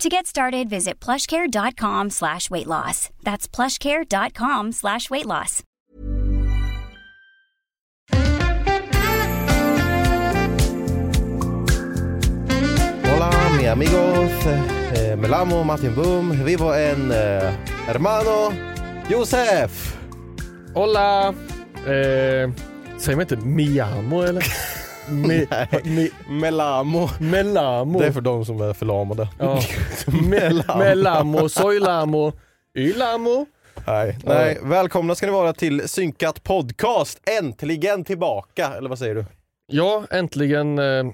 To get started, visit plushcare.com slash weight loss. That's plushcare.com slash weight loss. Hola mi amigos, eh, me llamo Martin Boom, vivo en eh, hermano Josef. Hola! Eh, säger man inte Miamo eller? Mi, mi, Melamo. melamo. Det är för de som är förlamade. Ja. Me, melamo, soy lamo, ylamo. Nej, nej, välkomna ska ni vara till Synkat podcast. Äntligen tillbaka, eller vad säger du? Ja, äntligen. Eh,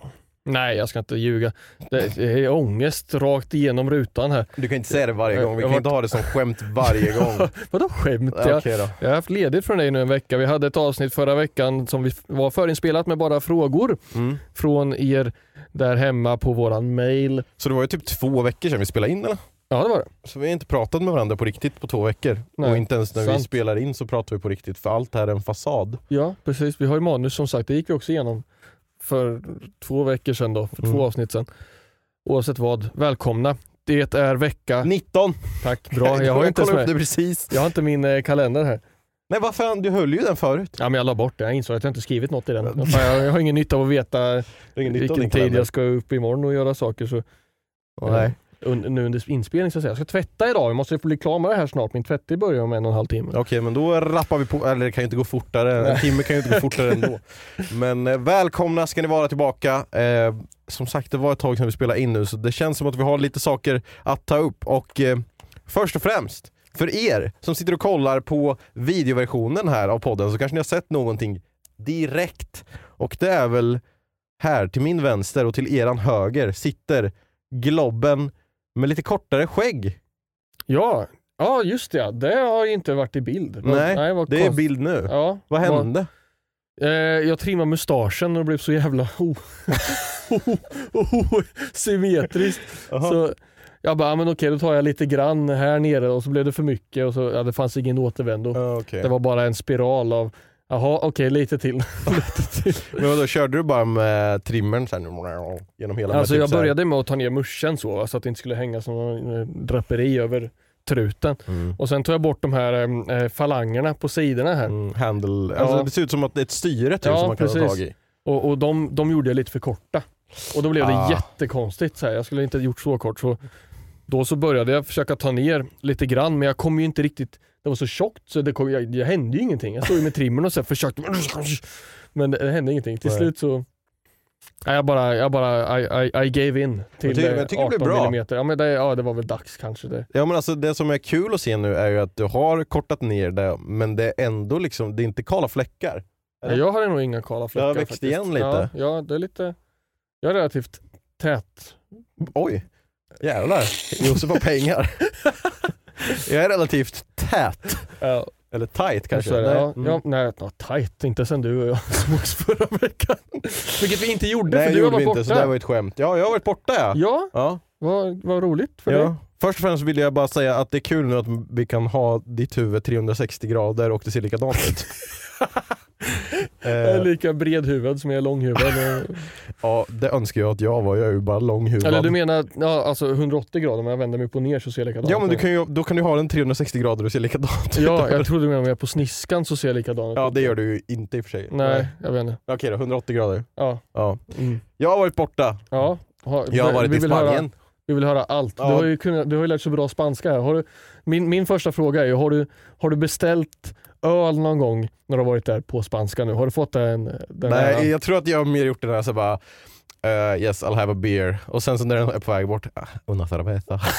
nej, jag ska inte ljuga. Det är ångest rakt igenom rutan här. Du kan inte säga det varje gång, vi kan har inte ha det som skämt varje gång. Vadå skämt? Ja, Jag, jag har haft ledigt från dig nu en vecka. Vi hade ett avsnitt förra veckan som vi var förinspelat med bara frågor Mm. från er där hemma på våran mail. Så det var ju typ två veckor sedan vi spelade in eller? Ja, det var det. Så vi har inte pratat med varandra på riktigt på två veckor. Nej, och inte ens när vi sant. spelar in så pratar vi på riktigt, för allt här är en fasad. Ja, precis. Vi har ju manus som sagt, det gick vi också igenom för två veckor sedan då, för Mm. två avsnitt sedan. Oavsett vad, välkomna. Det är vecka, 19! tack, bra. Jag har inte det med, precis. jag har inte min eh, kalender här. Nej vad fan, du höll ju den förut. Ja men jag la bort det, jag insåg att jag inte skrivit något i den. Jag, jag har ingen nytta av att veta vilken tid jag ska upp imorgon och göra saker. Så, Nej. Nu under inspelning så att säga. Jag ska tvätta idag, jag måste bli klar med det här snart. Min tvättning börjar om en och en halv timme. Okej men då rappar vi på, eller det kan ju inte gå fortare, en timme kan ju inte gå fortare ändå. Men eh, välkomna ska ni vara tillbaka. Eh, som sagt det var ett tag sedan vi spelade in nu så det känns som att vi har lite saker att ta upp och eh, först och främst för er som sitter och kollar på videoversionen här av podden så kanske ni har sett någonting direkt och det är väl här till min vänster och till eran höger sitter Globben med lite kortare skägg. Ja, ja just det. Det har ju inte varit i bild. Nej, vad Det är konst- bild nu. Ja, Vad hände? Eh, jag trimmade mustaschen och det blev så jävla oh, oh, oh, symmetriskt. Så jag bara, men okej då tar jag lite grann här nere och så blev det för mycket och så, ja, det fanns ingen återvändo. Okej. Det var bara en spiral av, jaha okej lite till. lite till. Men vadå, körde du bara med trimmern sen genom hela Alltså jag typ började med att ta ner muschen så, så att det inte skulle hänga som någon eh, draperi över truten. Mm. Och sen tog jag bort de här eh, falangerna på sidorna här. Mm, handle, alltså Ja. det ser ut som att det är ett styre typ, Ja, som man kan ta precis. tag i. Och, och de, de gjorde jag lite för korta. Och då blev det Ah. jättekonstigt. Så här. Jag skulle inte ha gjort så kort. Så då så började jag försöka ta ner lite grann men jag kom ju inte riktigt, det var så tjockt så det, kom, jag, det hände ju ingenting. Jag stod ju med trimmern och så försökte men det, det hände ingenting. Till slut så jag bara, jag bara I, I, I gave in till Jag tycker- jag tycker det 18 blev bra. millimeter. Ja, men det, ja, det var väl dags kanske. Det. Ja men alltså det som är kul att se nu är ju att du har kortat ner det men det är ändå liksom, det är inte kala fläckar. Eller? Jag hade nog inga kala fläckar. har växt faktiskt. igen lite. Ja, ja, det är lite, jag är relativt tät. Oj, jävlar. Josef har pengar. jag är relativt tät. Ja, Eller tight kanske. Så Nej. ja, Mm. ja, nej, ja, tight. Inte sen du och jag sågs förra veckan. Vilket vi inte gjorde Nej för du har varit inte, så borta. det var ett skämt. Ja, jag har varit borta ja. Ja, Ja, vad, vad roligt för ja. dig. Först och främst vill jag bara säga att det är kul nu att vi kan ha ditt huvud 360 grader och det ser likadant ut. Eh, lika bred huvud som jag är långhuvud. ja, det önskar jag att jag var, jag är ju bara långhuvad. Eller du menar ja, alltså 180 grader, om jag vänder mig upp och ner så ser jag likadant Ja men du ut. kan ju, då kan du ha den 360 grader och se likadant ut. Ja, jag trodde du menade om jag är på sniskan så ser jag likadant Ja ut. det gör du ju inte i och för sig. Nej, jag vet inte. Okej då, 180 grader. Ja. Ja. Mm. Jag har varit borta. ja. Ha, Jag har varit vi i Spanien. Höra, vi vill höra allt. Ja. Du, har ju kunnat, du har ju lärt så bra spanska här. Har du, min, min första fråga är ju, har du, har du beställt öl någon gång när du har varit där på spanska nu? Har du fått den, den Nej, äran? jag tror att jag mer gjort det där så bara eh, yes I'll have a beer och sen så när den är på väg bort, ah, una cerveza.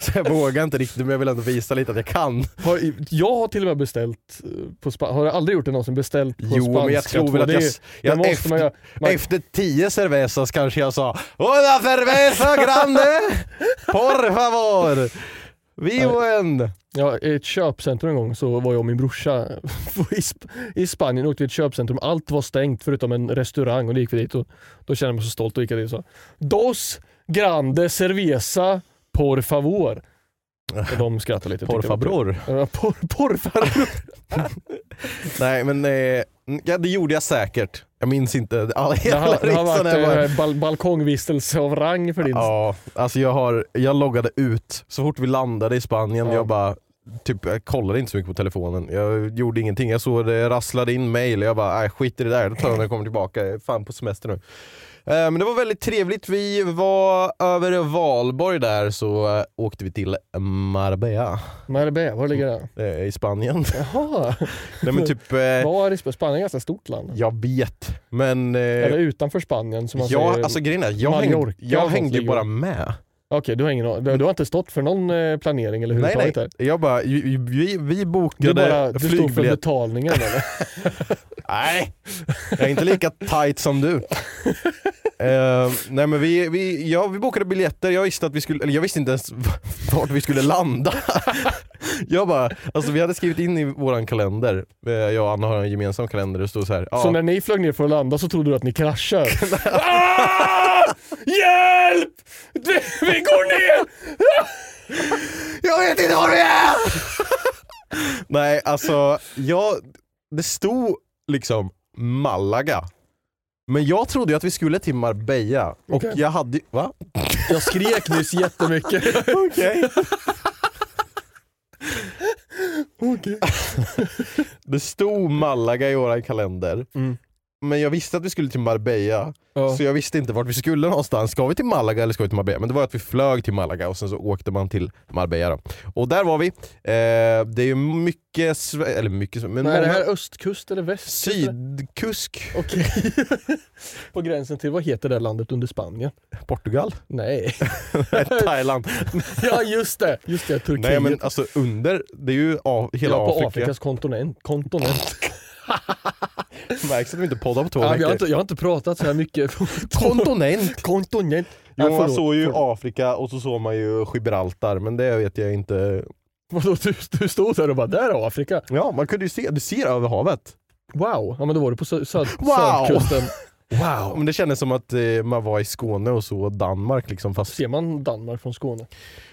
så jag vågar inte riktigt men jag vill ändå visa lite att jag kan. Har, jag har till och med beställt eh, på spanska. Har du aldrig gjort det någonsin? Beställt på Jo spanska? men jag tror väl att jag, det jag måste efter, man. Man- efter tio cervezas kanske jag sa Una cerveza grande! Por favor! Vivo en! Ja, I ett köpcentrum en gång så var jag och min brorsa i, Sp- i Spanien och åkte till ett köpcentrum. Allt var stängt förutom en restaurang och då gick vi dit och då kände jag mig så stolt och gick dit och sa Dos grande cerveza por favor. Och de skrattade lite. och Por tyckte det var kul. favor. Ja, por, por favor. Nej men eh, ja, det gjorde jag säkert. Jag minns inte. Alla, Det har, det har varit bara- eh, bal balkongvistelse av rang för din Ja, alltså jag, har, jag loggade ut så fort vi landade i Spanien. Ja. Jag bara Typ, jag kollade inte så mycket på telefonen, jag gjorde ingenting. Jag såg det rasslade in mail jag bara, nej skit i det där, det tar jag när jag kommer tillbaka. Jag är fan på semester nu. Eh, Men det var väldigt trevligt. Vi var över Valborg där så eh, åkte vi till Marbella Marbella, var ligger det? eh, i Spanien. Jaha, Nej men typ, var Sp- Spanien är ett ganska stort land. jag vet. Men Eller utanför Spanien som man ja, säger. alltså grejen är, jag Mallorca jag hängde ju bara med. Okej, du, har ingen, du, du har inte stått för någon eh, planering eller Nej överhuvudtaget nej, där? jag bara, vi, vi, vi Du, bokade bara, du står för betalningen eller? Nej, jag är inte lika tight som du. Eh, nej men vi, vi, ja, vi bokade biljetter, jag visste att vi skulle, eller jag visste inte ens vart vi skulle landa. jag bara, alltså vi hade skrivit in i våran kalender, eh, jag och Anna har en gemensam kalender, det stod så här. Så när ni flög ner för att landa så trodde du att ni kraschar? Hjälp! Vi, vi går ner! jag vet inte var vi är! nej alltså, jag, det stod liksom Malaga. Men jag trodde ju att vi skulle till Marbella och Okej. jag hade va? Jag skrek nyss jättemycket. Okej. Okej. Det stod Malaga i våran kalender, Mm. Men jag visste att vi skulle till Marbella, Ja. så jag visste inte vart vi skulle någonstans. Ska vi till Malaga eller ska vi till Marbella? Men det var att vi flög till Malaga och sen så åkte man till Marbella. Då. Och där var vi. Eh, det är ju mycket, eller mycket, men Men är det många här östkust eller västkust? sydkusk, Okej. På gränsen till, vad heter det landet under Spanien? Portugal, Nej. Thailand. Ja just det, just det, Turkiet. Nej men alltså under, det är ju A- hela ja, på Afrika. Afrikas kontinent. kontinent. Märks att vi inte poddar på två Ja, jag, har veckor. inte, jag har inte pratat så här mycket. Kontinent! kontinent. Jo, man förlåt, såg ju förlåt. Afrika och så såg man ju Gibraltar, men det vet jag inte. Vadå, du, du stod där och bara, där är Afrika. Ja, man kunde ju se, du ser över havet. Wow, ja men då var du på sö- söd, Wow. södkusten. Wow! Men det kändes som att eh, man var i Skåne och så Danmark liksom fast... Ser man Danmark från Skåne?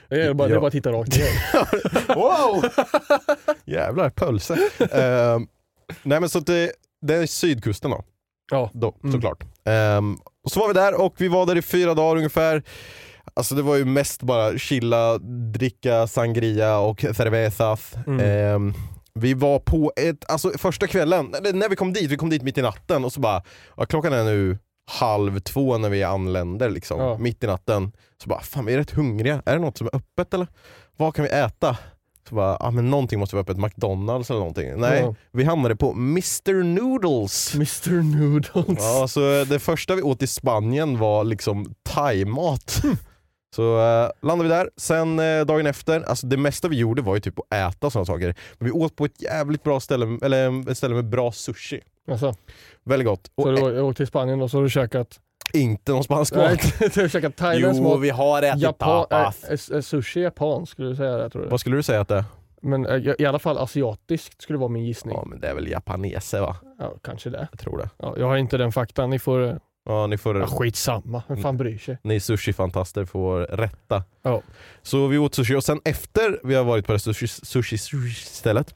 Det är bara, det Ja. är bara att titta rakt ner. Wow! Jävlar, pölse. Eh, nej men så att det, det är sydkusten då, Ja. då Mm. såklart. Ehm, och så var vi där och vi var där i fyra dagar ungefär. Alltså det var ju mest bara chilla, dricka sangria och cervezas. Mm. Ehm, vi var på ett, alltså första kvällen, när vi kom dit, vi kom dit mitt i natten och så bara, ja, klockan är nu halv två när vi anländer liksom, Ja. mitt i natten. Så bara, fan vi är rätt hungriga, är det något som är öppet eller? Vad kan vi äta? Så bara, ah, men någonting måste vara öppet, McDonalds eller någonting. Nej, Ja. vi hamnade på Mr Noodles. Mr Noodles. Ja, så det första vi åt i Spanien var liksom thaimat. Så eh, landade vi där, sen eh, dagen efter, alltså det mesta vi gjorde var ju typ att äta sådana saker. Men vi åt på ett jävligt bra ställe, eller ett ställe med bra sushi. Alltså, Väldigt gott. Och så du åkte till Spanien och så har du käkat, inte någon spansk nej, mat. har käkat thailändsk Jo, mat. vi har ätit Japan, tapas. är, är, är sushi japansk skulle du säga det tror du? Vad skulle du säga att det är? Men eh, i alla fall asiatiskt skulle vara min gissning. Ja men det är väl japaneser va? Ja, kanske det. Jag tror det. Ja, jag har inte den faktan, ni får, eh, Ja, ni får Ja, skitsamma, vem fan bryr sig? ni sushi-fantaster får rätta. Ja. Så vi åt sushi och sen efter vi har varit på det sushi, sushi,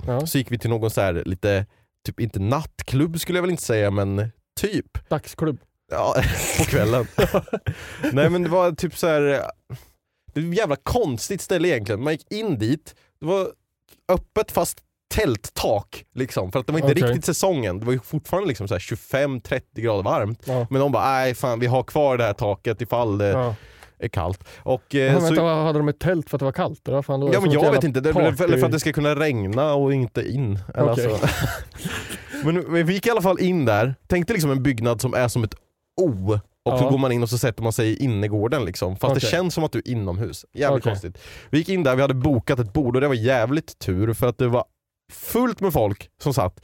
Ja. så gick vi till någon så här lite, typ inte nattklubb skulle jag väl inte säga men typ. Dagsklubb. Ja, på kvällen. Nej men det var typ så här. Det var ett jävla konstigt ställe egentligen. Man gick in dit, det var öppet fast tälttak liksom. För att det var inte Okej. riktigt säsongen. Det var ju fortfarande liksom så här 25-30 grader varmt. Ja. Men de bara, nej fan vi har kvar det här taket ifall det Ja. är kallt. Och, eh, Men så, vänta, hade de ett tält för att det var kallt? Eller fan, var ja det men jag vet inte, det, eller för att det ska kunna regna och inte in. Eller Okej. alltså. men, men vi gick i alla fall in där, tänkte liksom en byggnad som är som ett O. Och så Ja. går man in och så sätter man sig i innergården liksom. Fast det Okej. känns som att du är inomhus. Jävligt Okej. konstigt. Vi gick in där, vi hade bokat ett bord och det var jävligt tur för att det var fullt med folk som satt.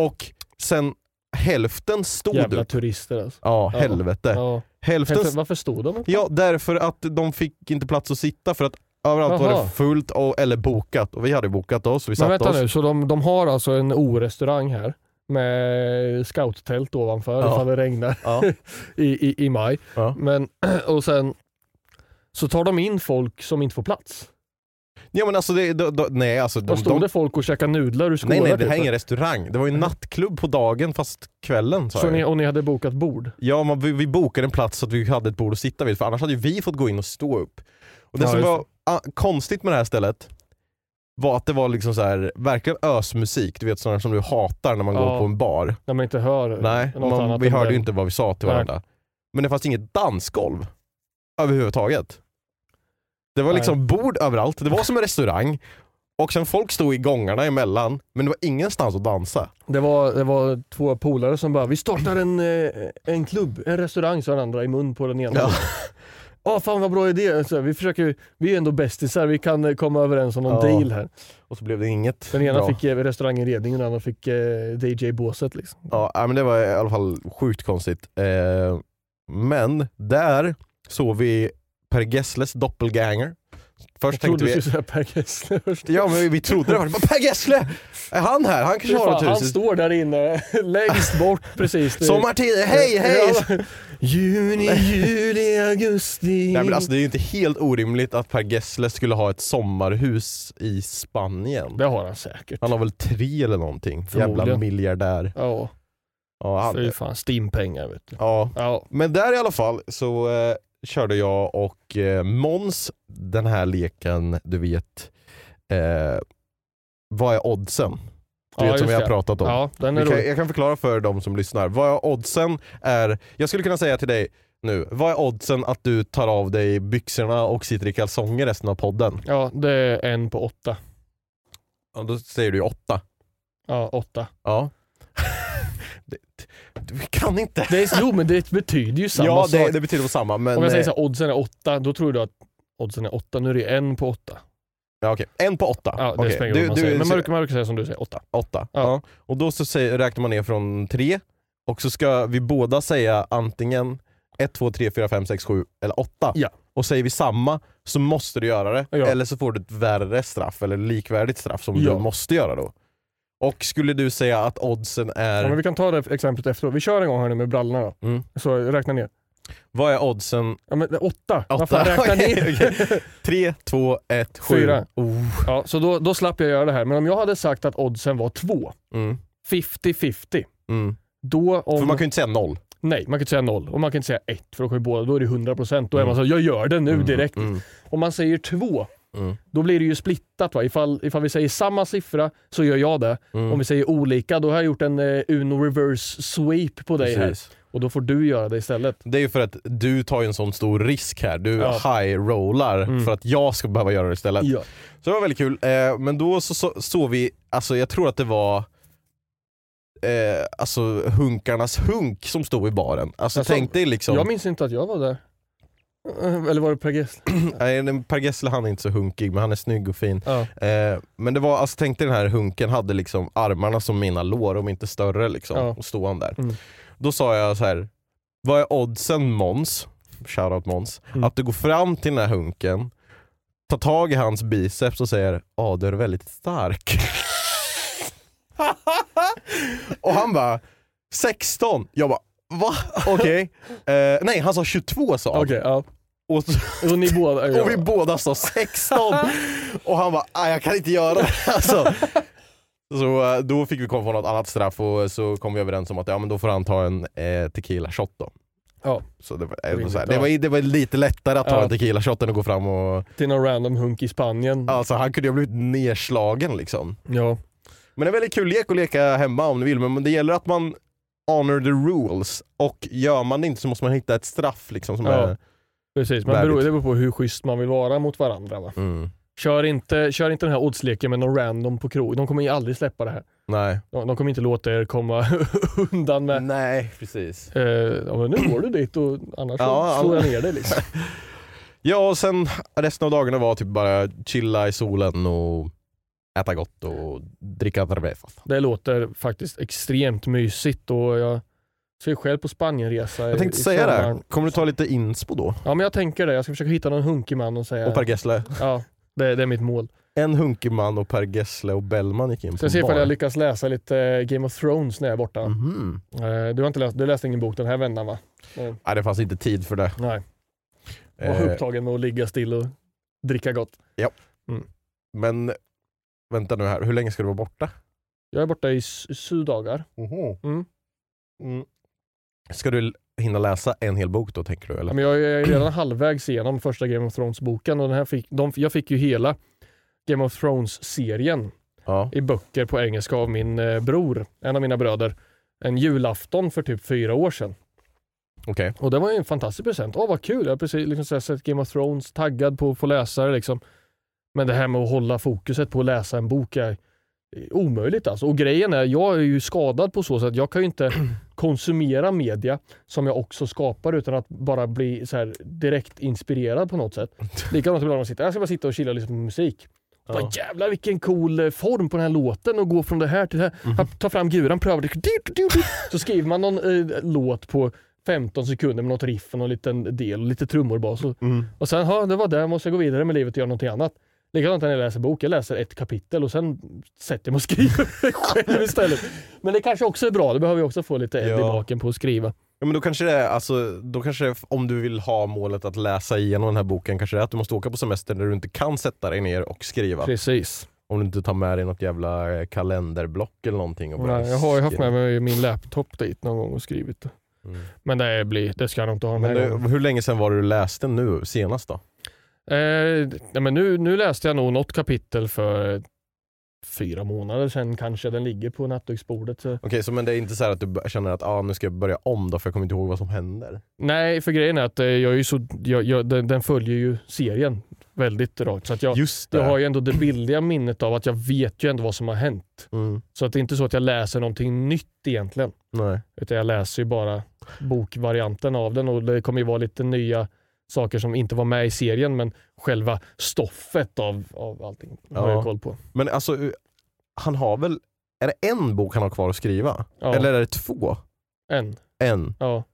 Och sen hälften stod Jävla upp. turister alltså. Ja, Ja. helvete. Ja. Hälften Varför, varför stod de upp? Ja, därför att de fick inte plats att sitta för att överallt var Jaha. det fullt och, eller bokat. Och vi hade bokat så vi Men vänta oss. nu, så de, de har alltså en O-restaurang här med scouttält ovanför Ja. ifall det regnar Ja, i, i, i maj. ja. Men, och sen så tar de in folk som inte får plats. ja men alltså, det, de, de, nej alltså. De, stod de, det folk och käkade nudlar ur skålar nej nej, det typ. här är ingen restaurang. Det var ju en nattklubb på dagen fast kvällen så jag. ni, Och ni hade bokat bord? Ja, men vi, vi bokade en plats så att vi hade ett bord att sitta vid för annars hade ju vi fått gå in och stå upp. Och det Ja, som var konstigt med det här stället var att det var liksom så här, verkligen ösmusik, du vet sådana som du hatar när man Ja. går på en bar. När man inte hör Nej, man, vi hörde ju inte vad vi sa till Nej. varandra. Men det fanns inget dansgolv överhuvudtaget. Det var Nej. liksom bord överallt, det var som en restaurang. Och sen folk stod i gångarna emellan, men det var ingenstans att dansa. Det var, det var två polare som bara, vi startar en, eh, en klubb, en restaurang sa den andra i mun på den ena. Ja. Åh fan vad bra idé, så här, vi, försöker, vi är ändå bästisar, vi kan eh, komma överens om någon Ja. deal här. Och så blev det inget Den ena bra. fick eh, restauranginredning och den andra fick eh, DJ-båset. Liksom. Ja, nej, men det var i alla fall sjukt konstigt. Eh, men där såg vi Per Gessles doppelganger. Jag Först trodde tänkte du vi... skulle säga Per Gessle först. Ja men vi trodde det var "Men Per Gessle! Är han här? Han kanske har Fan, något han hus. står där inne, längst bort precis. Sommartid, hej hej! Ja. Juni, juli, augusti. Nej, men alltså, det är ju inte helt orimligt att Per Gessle skulle ha ett sommarhus i Spanien. Det har han säkert. Han har väl tre eller någonting. Jävla miljardär. Ja, Ja, han, fan. Stimpengar vet du. ja. Ja, Men där i alla fall så eh, körde jag och eh, Mons den här leken, du vet, eh, vad är oddsen? Du Ja, vet som vi har det. pratat om. ja den är kan, rolig. jag kan förklara för de som lyssnar. Vad är oddsen är, jag skulle kunna säga till dig nu, vad är oddsen att du tar av dig byxorna och sitter i kalsonger resten av podden? Ja, det är en på åtta. Ja, då säger du ju åtta. Ja, åtta. Ja. det, du kan inte. Det är, jo men det betyder ju samma ja, det, sak. det betyder samma. Men, Om jag säger eh, så här, oddsen är åtta, då tror du att oddsen är åtta. Nu är det en på åtta. Ja, okej. En på åtta. Ja, det Okej. spelar ingen roll vad man Du- säger. Men man brukar säga som du säger, åtta. Åtta. Ja. Ja. Och då så säger, räknar man ner från tre och så ska vi båda säga antingen 1, 2, 3, 4, 5, 6, 7 eller 8. Ja. Och säger vi samma så måste du göra det. Ja. Eller så får du ett värre straff eller likvärdigt straff som Ja. du måste göra då. Och skulle du säga att oddsen är... Ja, men vi kan ta det exemplet efteråt. Vi kör en gång här nu med brallorna då. Mm. Så räkna ner. Vad är oddsen? Ja men åtta. Vad Åtta. fan räkna Okej, ner? okej. 3, 2, 1, 7. Fyra. Oh. Ja, så då, då slapp jag göra det här. Men om jag hade sagt att oddsen var två, Mm. 50-50. Mm. Då om... För man kan ju inte säga noll. Nej, man kan inte säga noll och man kan inte säga ett för då kommer båda, då är det 100%. Då är man så jag gör det nu direkt. Mm. Om man säger två, Mm. då blir det ju splittat. Va? Ifall, ifall vi säger samma siffra så gör jag det. Mm. Om vi säger olika, då har jag gjort en eh, Uno reverse sweep på dig här. Precis. Och då får du göra det istället. Det är ju för att du tar ju en sån stor risk här. Du Ja. high-rollar Mm. för att jag ska behöva göra det istället. Ja. Så det var väldigt kul. Eh, men då så, så, såg vi, alltså jag tror att det var eh, alltså hunkarnas hunk som stod i baren. Alltså Alltså, tänk dig liksom, Jag minns inte att jag var där. Eh, Eller var det Per Gessle? nej, Per Gessle han är inte så hunkig men han är snygg och fin. Ja. Eh, men det var, alltså tänk dig den här hunken hade liksom armarna som mina lår, om inte större liksom. Ja. Och stod han där. Mm. Då sa jag så här. vad är oddsen Måns, shoutout Måns, Mm. att du går fram till den här hunken, tar tag i hans biceps och säger ja du är väldigt stark. och han bara 16, jag bara Va? Okej. Eh, nej, han sa 22 sa han. Okej, ja. Och, Och ni båda... Och vi båda sa 16. och han bara, "Ah, jag kan inte göra det. Alltså. Så eh, då fick vi komma på något annat straff och så kom vi överens om att ja, men då får han ta en eh, tequila shot då. Ja. Så det var, ändå Rimligt, så här, det, var, det var lite lättare att ta Ja. en tequila shot än att gå fram och... Till någon random hunk i Spanien. Alltså han kunde ju ha blivit nedslagen liksom. Ja. Men det är väldigt kul lek att leka hemma om ni vill, men det gäller att man honor the rules. Och gör man det inte så måste man hitta ett straff liksom som Ja. är... Precis, man Värdigt. beror, det beror på hur schysst man vill vara mot varandra. Va? Mm. Kör, inte, kör inte den här oddsleken med någon random på krog. De kommer ju aldrig släppa det här. Nej. De, de kommer inte låta er komma undan med Nej, precis. eh, ja, men nu går du dit och annars Ja, slår jag ner dig. Liksom. Ja, och sen resten av dagarna var typ bara chilla i solen och äta gott och dricka cerveza. Det låter faktiskt extremt mysigt och jag ser ju själv på Spanienresa Jag tänkte i säga det, kommer du ta lite inspo då? Ja men jag tänker det, jag ska försöka hitta någon hunkig man och säga Och Per Gessle. ja, det, det är mitt mål. En hunkig man och Per Gessle och Bellman gick in på Ska se en ifall jag lyckas läsa lite Game of Thrones när jag är borta. Eh, Du har inte läst, du läste ingen bok den här vändan va? Nej, det fanns inte tid för det. Nej, jag var Eh, upptagen med att ligga still och dricka gott. men vänta nu här, hur länge ska du vara borta? Jag är borta i sju dagar. Mm. Mm. Ska du hinna läsa en hel bok då tänker du? Eller? men jag är redan halvvägs igenom första Game of Thrones-boken och den här fick, de, jag fick ju hela Game of Thrones-serien Ja. i böcker på engelska av min eh, bror, en av mina bröder, en julafton för typ fyra år sedan. Okej. Och det var ju en fantastisk present. Åh vad kul, jag har precis liksom sett Game of Thrones, taggad på att få läsa det liksom. Men det här med att hålla fokuset på att läsa en bok är omöjligt alltså. Och grejen är, jag är ju skadad på så sätt att jag kan ju inte konsumera media som jag också skapar utan att bara bli så här direkt inspirerad på något sätt. Likadant ibland när man sitter, jag ska bara sitta och chilla och lyssna på musik. Bara, Ja. jävlar vilken cool eh, form på den här låten och gå från det här till det här. Ta fram guran, pröva det. Så skriver man någon eh, låt på 15 sekunder med något riff och någon liten del och lite trummor bara. Så, Mm. och sen, ha, det var det, måste jag gå vidare med livet och göra någonting annat. Likadant när jag läser bok, jag läser ett kapitel och sen sätter jag mig och skriver själv istället. Men det kanske också är bra, det behöver jag också få lite eld i Ja. baken på att skriva. Ja, men då kanske det är, alltså, då kanske det, är- om du vill ha målet att läsa igenom den här boken, kanske det är att du måste åka på semester där du inte kan sätta dig ner och skriva. Precis. Om du inte tar med dig något jävla eh, kalenderblock eller någonting. Och Nej, jag har ju haft med mig min laptop dit någon gång och skrivit. Mm. Men det, blir, det ska jag nog inte ha här Men det, hur länge sedan var det du läste nu senast då? Eh, men nu, nu läste jag nog något kapitel för fyra månader sedan kanske. Den ligger på nattduksbordet. Okej, så men det är inte så här att du känner att ah, nu ska jag börja om då för jag kommer inte ihåg vad som händer? Nej, för grejen är att eh, jag är ju så, jag, jag, den, den följer ju serien väldigt rakt. Så att jag, jag har ju ändå det bildiga minnet av att jag vet ju ändå vad som har hänt. mm. Så att det är inte så att jag läser någonting nytt egentligen. Nej. Utan jag läser ju bara bokvarianten av den och det kommer ju vara lite nya saker som inte var med i serien men själva stoffet av, av allting har Ja. jag koll på. Men alltså, eh, han har väl, är det en bok han har kvar att skriva? Ja, Eller är det två? en. En? Ja.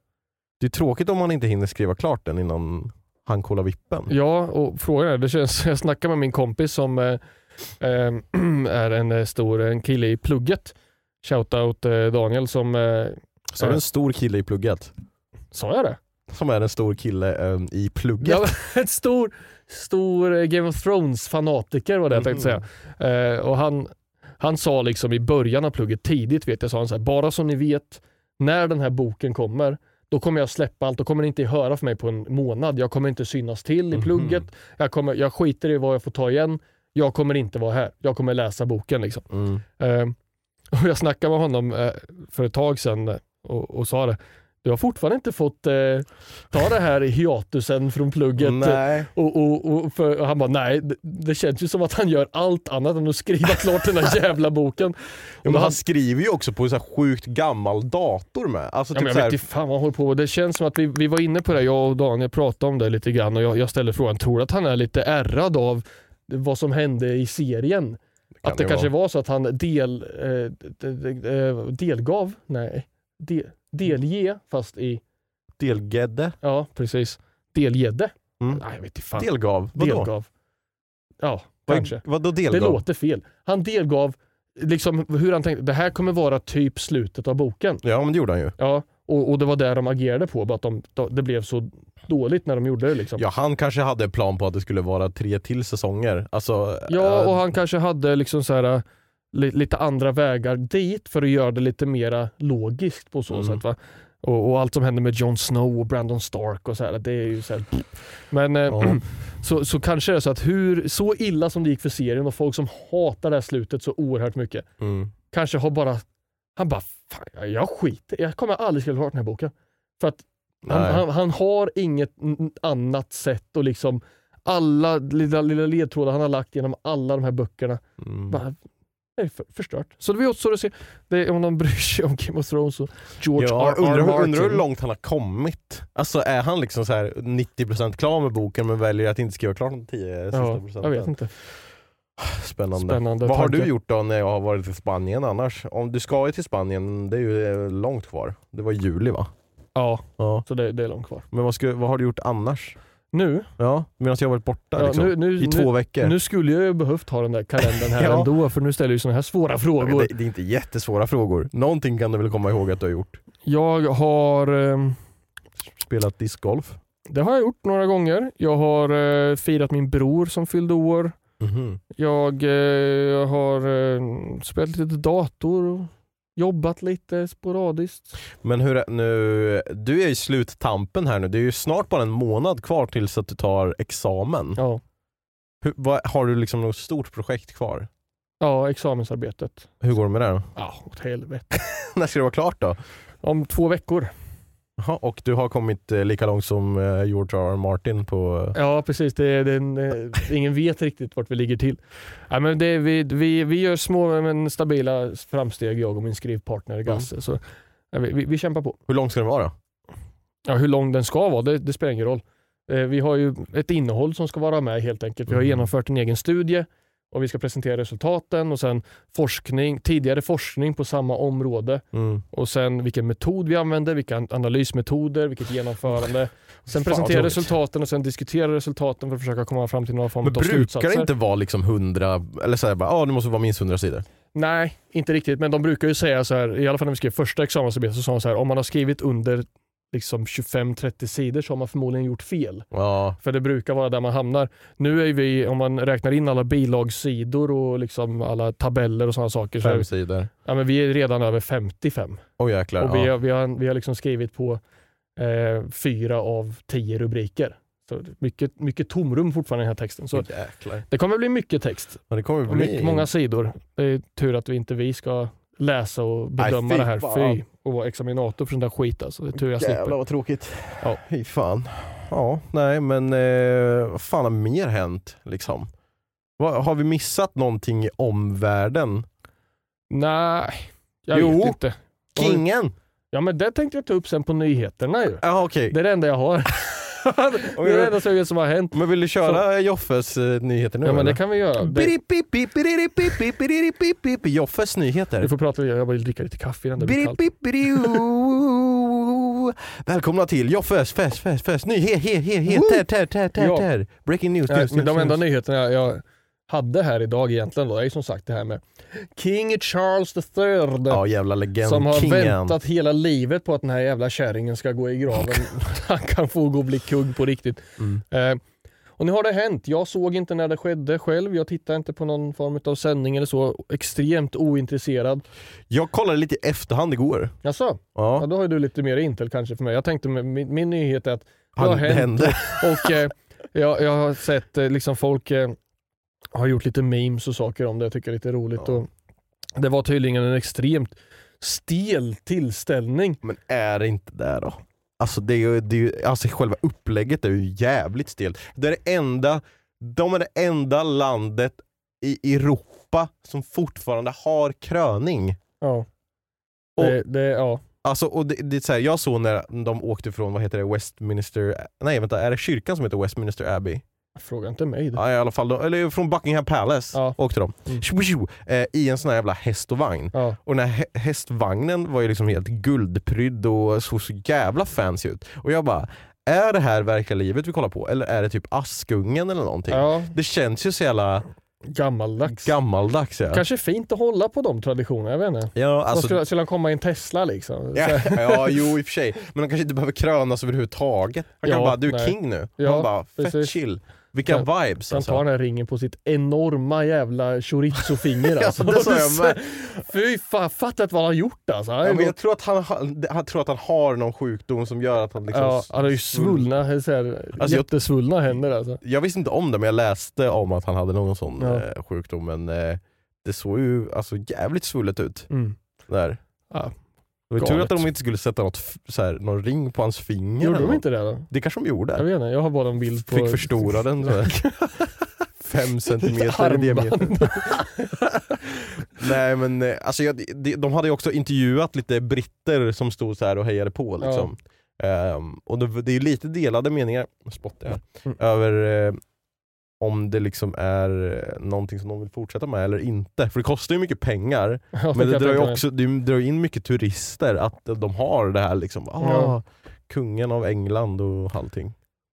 Det är tråkigt om man inte hinner skriva klart den innan han kollar vippen. ja, och frågan är, det känns, jag snackade med min kompis som eh, eh, är en eh, stor en kille i plugget. Shoutout eh, Daniel som, eh, är det en stor kille i plugget? sa jag det? Som är en stor kille eh, i plugget? Ja, ett stor, stor eh, Game of Thrones fanatiker var det jag tänkte Mhm. säga. Eh, och han, han sa liksom i början av plugget, tidigt vet jag, sa han så här, bara så ni vet, när den här boken kommer, då kommer jag släppa allt, då kommer ni inte höra från mig på en månad. Jag kommer inte synas till i Mhm. plugget, jag, kommer, jag skiter i vad jag får ta igen, jag kommer inte vara här, jag kommer läsa boken. Liksom. Mm. Eh, och jag snackade med honom eh, för ett tag sedan och, och sa det, du har fortfarande inte fått eh, ta det här hiatusen från plugget. Nej. Och, och, och, för, och han bara, nej, det, det känns ju som att han gör allt annat än att skriva klart den här jävla boken. Ja, men han han, skriver ju också på en så här sjukt gammal dator med. Alltså ja, typ men jag här, vet inte fan vad han håller på med. Det känns som att vi, vi var inne på det, jag och Daniel pratade om det lite grann och jag, jag ställde frågan, tror du att han är lite ärrad av vad som hände i serien? kan att det ju kanske vara. var så att han del, eh, eh, delgav, nej, de, delge fast i, Delgedde? ja precis, delgedde. Mm. Nej jag vet inte fan. Delgav? Vadå? delgav. Ja, Vad- kanske. Vadå Det delgav? låter fel. Han delgav liksom hur han tänkte, det här kommer vara typ slutet av boken. Ja men det gjorde han ju. Ja, Och, och det var det de agerade på, bara att de, det blev så dåligt när de gjorde det. Liksom. Ja han kanske hade plan på att det skulle vara tre till säsonger. Alltså, Ja, eh, och han kanske hade liksom så här, li, lite andra vägar dit för att göra det lite mera logiskt på så Mm. sätt. Va? Och, och allt som hände med Jon Snow och Brandon Stark och så här, det är ju så här, Men eh, Ja. så, så kanske det är så att hur, så illa som det gick för serien och folk som hatar det här slutet så oerhört mycket, mm. kanske har bara, han bara, fan jag- jag skiter jag kommer aldrig skriva klart den här boken. För att han, han, han har inget annat sätt och liksom alla lilla, lilla ledtrådar han har lagt genom alla de här böckerna Mm. bara, är för, förstört. Så det var återstår att se det är om de bryr sig om Game of Thrones och George Ja, R. R. undrar, undrar hur långt han har kommit. Alltså är han liksom så här 90% klar med boken men väljer att inte skriva klart de 10 sista ja, procenten? Jag vet inte. Spännande. Spännande Vad har du gjort då när jag har varit i Spanien annars? Om du ska ju till Spanien, det är ju eh, långt kvar. Det var juli va? Ja, Ja. så det, det är långt kvar. Men vad, ska, vad har du gjort annars? Nu, Ja, medan jag varit borta ja, liksom. nu, nu, I två nu, veckor. nu skulle jag ju behövt ha den där kalendern här Ja. ändå för nu ställer ju sådana här svåra frågor. det, det är inte jättesvåra frågor. Någonting kan du väl komma ihåg att du har gjort? Jag har ehm, Spelat discgolf? Det har jag gjort några gånger. Jag har eh, firat min bror som fyllde år. Mhm. Jag eh, har eh, spelat lite dator jobbat lite sporadiskt. Men hur nu, du är i sluttampen här nu, det är ju snart bara en månad kvar tills att du tar examen. Ja, Hur, vad, har du liksom något stort projekt kvar? ja examensarbetet. Hur går det med det? Ja, åt helvete. När ska det vara klart då? Om två veckor. Jaha, och du har kommit eh, lika långt som eh, George R. R. Martin på... Ja, precis. Det, det, eh, ingen vet riktigt vart vi ligger till. Ja, men det, vi, vi, vi gör små men stabila framsteg, jag och min skrivpartner Gasse. Så, ja, vi, vi, kämpar på. Hur lång ska den vara då? Ja, hur lång den ska vara, det, det spelar ingen roll. Eh, vi har ju ett innehåll som ska vara med helt enkelt. Vi har Mm. genomfört en egen studie och vi ska presentera resultaten och sen forskning, tidigare forskning på samma område Mm. och sen vilken metod vi använder, vilka analysmetoder, vilket genomförande. Sen presentera resultaten och sen diskutera resultaten för att försöka komma fram till någon form Men av brukar slutsatser. det inte vara liksom hundra, eller såhär bara, ja det måste vara minst hundra sidor? Nej, inte riktigt. Men de brukar ju säga så här, i alla fall när vi skrev första examensarbetet så sa de så här, om man har skrivit under liksom 25-30 sidor så har man förmodligen gjort fel. Ja, För det brukar vara där man hamnar. Nu är vi, om man räknar in alla bilagsidor och liksom alla tabeller och sådana saker, så är, fem sidor. ja, men vi är redan över 55. Åh jäklar. Och vi, ja. har, vi, har, vi har liksom skrivit på eh, fyra av tio rubriker. Så mycket, mycket tomrum fortfarande i den här texten. Så Jäklar. det kommer bli mycket text Men det kommer bli... mycket, många sidor. Det är tur att vi inte vi ska läsa och bedöma fy det här. Fy, och vara examinator för sån där skit alltså. Det är tur jag Jävlar slipper. vad tråkigt. Ja. Fy fan. Ja, nej men eh, vad fan har mer hänt liksom? Vad, har vi missat någonting i omvärlden? Nej, jag Jo. vet inte. Vi- Kingen! Ja men det tänkte jag ta upp sen på nyheterna ju. Ja okej. Det är det enda jag har. det är det enda vet som har hänt. Men vill du köra Joffes eh, nyheter nu Ja men eller? det kan vi göra. Det. Joffes nyheter. vi får prata, jag vill dricka lite kaffe innan det blir kallt. Välkomna till Joffes fest, fest, fest, nyhet, he, he, he, ter, ter, ter, ter, Ja. ter. Breaking news, Nej, news, men de news, enda news. nyheterna jag, jag hade här idag egentligen då är ju som sagt det här med King Charles III. Ja jävla legend, som har kingen. väntat hela livet på att den här jävla kärringen ska gå i graven. Han kan få gå och bli kung på riktigt. Mm. Eh, och nu har det hänt. Jag såg inte när det skedde själv. Jag tittade inte på någon form av sändning eller så. Extremt ointresserad. Jag kollade lite i efterhand igår. Jaså? Ja, Ja, då har du lite mer intel kanske för mig. Jag tänkte med min, min nyhet är att det han, har det hänt hände. och eh, jag, jag har sett eh, liksom folk eh, har gjort lite memes och saker om det. Jag tycker det är lite roligt. Ja. Och det var tydligen en extremt stel tillställning. Men är det inte det då? Alltså, det är ju, det är ju, alltså själva upplägget är ju jävligt stelt. Det är det enda, de är det enda landet i Europa som fortfarande har kröning. Ja. Och- Det, det, ja. Alltså, och det, det så här, jag såg när de åkte från, vad heter det, Westminster, nej vänta, är det kyrkan som heter Westminster Abbey? Fråga inte mig. Det. Ja i alla fall, de, eller från Buckingham Palace Ja. åkte de. Mm. Tjo, tjo, eh, I en sån här jävla häst och vagn. Ja. Och den här hä- hästvagnen var ju liksom helt guldprydd och såg så jävla fancy ut. Och jag bara, är det här verkliga livet vi kollar på? Eller är det typ Askungen eller någonting? Ja. Det känns ju så jävla Gammaldags. Gammaldags ja. Kanske fint att hålla på de traditionerna, jag vet inte. ja Alltså, skulle, skulle han komma i en Tesla liksom? ja, ja, jo i och för sig. Men de kanske inte behöver krönas överhuvudtaget. Han kan Ja, bara, du är nej. king nu. Ja, Han bara, fett precis. chill. Vilka vibes Han tar alltså. den här ringen på sitt enorma jävla chorizo-finger Ja, alltså. det sa jag med. Fy fan, fattat vad han har gjort alltså. Han Ja, men jag tror att han, han tror att han har någon sjukdom som gör att han liksom... ja, han har ju svullna, så här, Alltså, jag- jättesvullna händer alltså. Jag visste inte om det men jag läste om att han hade någon sån Ja. eh, sjukdom men eh, det såg ju alltså, jävligt svullet ut. Mm. Där. Ja. Det var tur Galet. att de inte skulle sätta något, f- så här, någon ring på hans finger. Gjorde eller de något. inte det då? Det kanske de gjorde. Jag vet inte, jag har bara en bild på... Fick förstora den. Så här. Fem centimeter i diameter. Nej men eh, alltså, jag, de, de hade ju också intervjuat lite britter som stod så här och hejade på. Liksom. Ehm, och det, det är ju lite delade meningar, spottar jag, Mm. över eh, om det liksom är någonting som de vill fortsätta med eller inte. För det kostar ju mycket pengar, Ja, men det drar ju också det drar in mycket turister att de har det här liksom, ah, Ja. kungen av England och allting.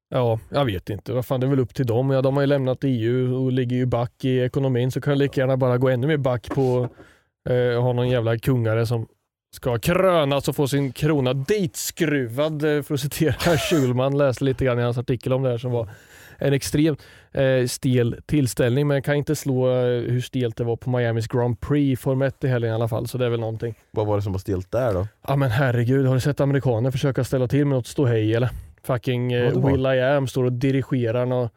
Ja, jag vet inte. Vad fan, det är väl upp till dem. Ja, de har ju lämnat EU och ligger ju back i ekonomin så kan jag lika gärna bara gå ännu mer back på eh, ha någon jävla kungare som ska krönas och få sin krona ditskruvad eh, för att citera Schulman. Läste lite grann i hans artikel om det här som var en extremt eh, stel tillställning men jag kan inte slå eh, hur stelt det var på Miamis Grand Prix Formel 1 i helgen i alla fall så det är väl någonting. Vad var det som var stelt där då? Ja men herregud, har du sett amerikaner försöka ställa till med något ståhej eller? Fucking eh, Will I Am står och dirigerar någon, eh,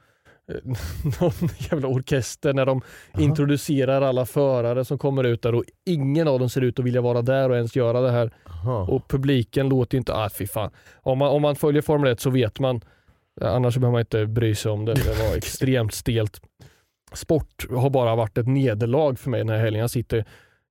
någon jävla orkester när de introducerar alla förare som kommer ut där och ingen av dem ser ut att vilja vara där och ens göra det här. Aha. Och publiken låter inte, ah fy fan. Om man, om man följer Formel 1 så vet man, eh, annars behöver man inte bry sig om det. Det var extremt stelt. Sport har bara varit ett nederlag för mig den här helgen. Jag sitter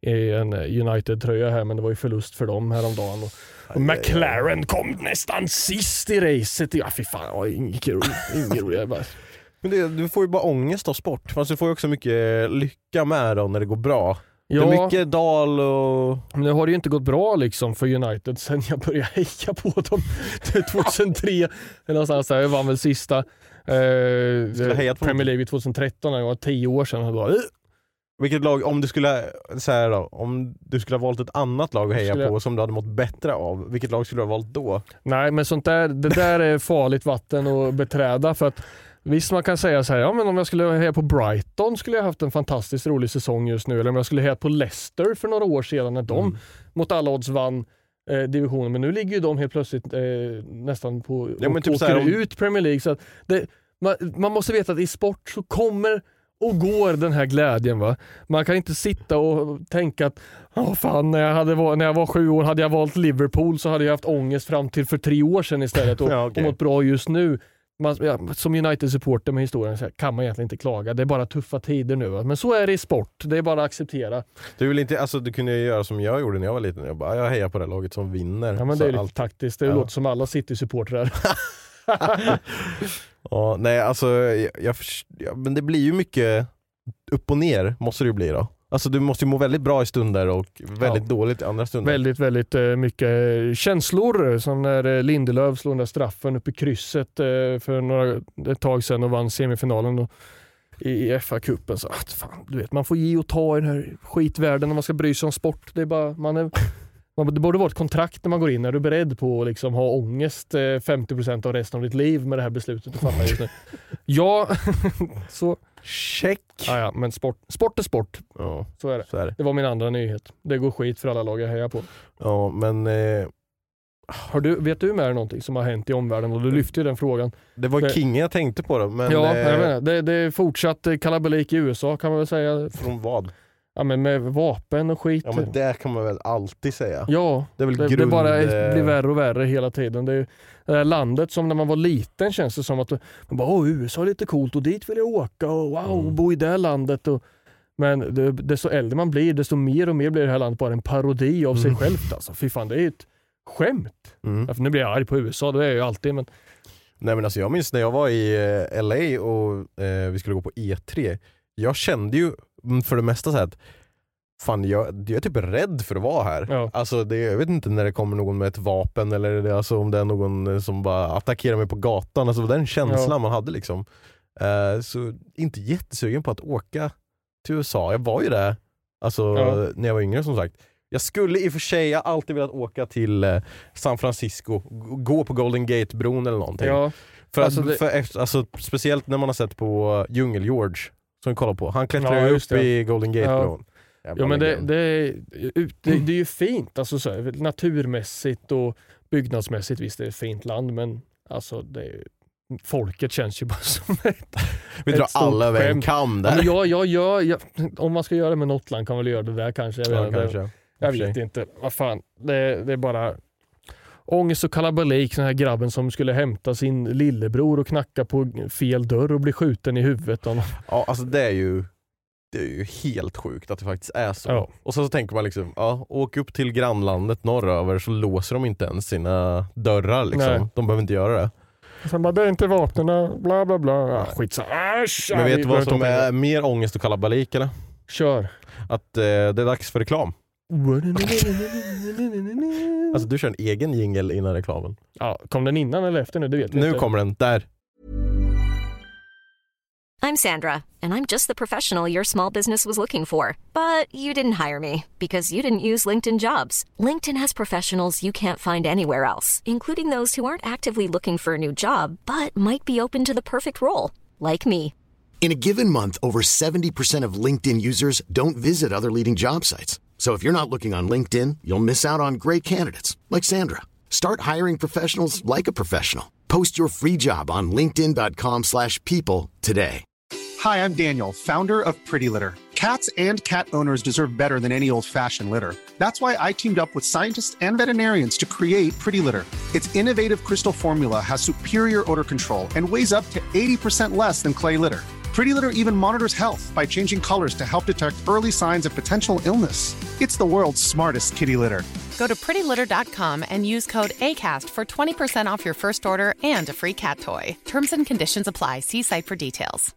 i en United-tröja här men det var ju förlust för dem häromdagen. Och, och McLaren kom nästan sist i racet. Ja fy fan, det var. Inget roligt. Jag Men det, du får ju bara ångest av sport, fast du får ju också mycket lycka med då när det går bra. Det är Ja, mycket dal och... men nu har det ju inte gått bra liksom för United sen jag började heja på dem 2003. Eller någonstans där, jag vann väl sista eh, Premier League 2013, det var tio år sedan. Jag bara, "Ugh." Vilket lag, om du skulle, så här då, om du skulle ha valt ett annat lag att heja Skulle jag- på som du hade mått bättre av, vilket lag skulle du ha valt då? Nej men sånt där, det där är farligt vatten att beträda för att Visst man kan säga så här, ja men om jag skulle heja på Brighton skulle jag haft en fantastiskt rolig säsong just nu. Eller om jag skulle heja på Leicester för några år sedan när de Mm. mot alla odds vann eh, divisionen. Men nu ligger ju de helt plötsligt eh, nästan på Ja, och typ så åker här om- ut Premier League. Så det, man, man måste veta att i sport så kommer och går den här glädjen. Va? Man kan inte sitta och tänka att Åh fan, när jag, hade, var- när jag var sju år hade jag valt Liverpool så hade jag haft ångest fram till för tre år sedan istället och, Ja, okej. och mått bra just nu. Man, ja, som United-supporter med historien här, kan man egentligen inte klaga. Det är bara tuffa tider nu. Va? Men så är det i sport. Det är bara att acceptera. Du, vill inte, alltså, du kunde ju göra som jag gjorde när jag var liten, jag bara jag hejar på det laget som vinner. Ja, men det är lite allt- taktiskt. Det Ja. låter som alla City-supportrar. ja, nej alltså, jag, jag, men det blir ju mycket upp och ner, måste det ju bli då. Alltså du måste ju må väldigt bra i stunder och väldigt Ja. dåligt i andra stunder. väldigt, väldigt eh, mycket känslor. Som när eh, Lindelöf slog den där straffen uppe i krysset eh, för några, ett tag sedan och vann semifinalen. Och, i FA-cupen. Så att fan, du vet, man får ge och ta i den här skitvärlden när man ska bry sig om sport. Det, är bara, man är, man, det borde vara ett kontrakt när man går in. Är du beredd på att liksom ha ångest eh, 50% av resten av ditt liv med det här beslutet du fattar just nu? ja, så, Check! ja, ja, men sport, sport är sport. Ja, Så är det. så är det. Det var min andra nyhet. Det går skit för alla lag jag hejar på. Ja, men eh, Har du, vet du med någonting som har hänt i omvärlden? Och du lyfte ju den frågan. det var King jag tänkte på då, men ja, eh, jag menar, det, det är fortsatt eh, kalabalik i USA kan man väl säga. från vad? Ja, men med vapen och skit. Ja men det kan man väl alltid säga. Ja, Det är väl det, det grund... bara eh, blir värre och värre hela tiden. Det, är, det här landet som när man var liten känns det som att man bara, Åh, USA är lite coolt och dit vill jag åka och wow, Mm. bo i det landet. Och, men det, desto äldre man blir, desto mer och mer blir det här landet bara en parodi av sig Mm. självt. Alltså. Fy fan, det är ett skämt. Mm. Nu blir jag arg på USA, det är jag ju alltid. Men Nej men alltså jag minns när jag var i eh, LA och eh, vi skulle gå på E3. Jag kände ju för det mesta så här att fan jag, jag är typ rädd för att vara här. Ja. Alltså det, jag vet inte när det kommer någon med ett vapen eller det, alltså om det är någon eh, som bara attackerar mig på gatan. Alltså den känslan Ja. man hade liksom. Eh, så inte jättesugen på att åka till USA. Jag var ju där alltså, Ja. när jag var yngre som sagt. Jag skulle i och för sig, jag har alltid velat åka till eh, San Francisco, gå på Golden Gate-bron eller någonting. Ja, för att, alltså det- för, efter- alltså, speciellt när man har sett på uh, Djungel-George, som vi kollar på. Han klättrar Ja, upp det. i Golden Gate-bron. Jävla ja men det, det, är, det, det är ju fint, alltså, så här, naturmässigt och byggnadsmässigt. Visst det är ett fint land men alltså, det är, folket känns ju bara som ett vi drar ett stort alla över en kam Ja, där. men jag, jag, jag, jag, om man ska göra det med något land kan man väl göra det där kanske. Jag, Ja, vet, inte. kanske. jag vet inte. Vad fan. Det, det är bara ångest och kalabalik. Den här grabben som skulle hämta sin lillebror och knacka på fel dörr och bli skjuten i huvudet. Ja, alltså det är ju det är ju helt sjukt att det faktiskt är så. Ja. Och så, så tänker man liksom, ja, åk upp till grannlandet norröver så låser de inte ens sina dörrar liksom. Nej. De behöver inte göra det. Sen bara, det är inte vapnen, bla bla bla. Ja, skitsamma. Men vet du vad som är mer ångest och kalabalik eller? Kör. Att eh, det är dags för reklam. Alltså du kör en egen jingle innan reklamen. ja, kom den innan eller efter nu? Det vet vi Nu inte. kommer den, där. I'm Sandra, and I'm just the professional your small business was looking for. But you didn't hire me because you didn't use LinkedIn jobs. LinkedIn has professionals you can't find anywhere else, including those who aren't actively looking for a new job but might be open to the perfect role, like me. In a given month, over 70% of LinkedIn users don't visit other leading job sites. So if you're not looking on LinkedIn, you'll miss out on great candidates like Sandra. Start hiring professionals like a professional. Post your free job on linkedin.com/people today. Hi, I'm Daniel, founder of Pretty Litter. Cats and cat owners deserve better than any old fashioned litter. That's why I teamed up with scientists and veterinarians to create Pretty Litter. Its innovative crystal formula has superior odor control and weighs up to 80% less than clay litter. Pretty Litter even monitors health by changing colors to help detect early signs of potential illness. It's the world's smartest kitty litter. Go to prettylitter.com and use code ACAST for 20% off your first order and a free cat toy. Terms and conditions apply. See site for details.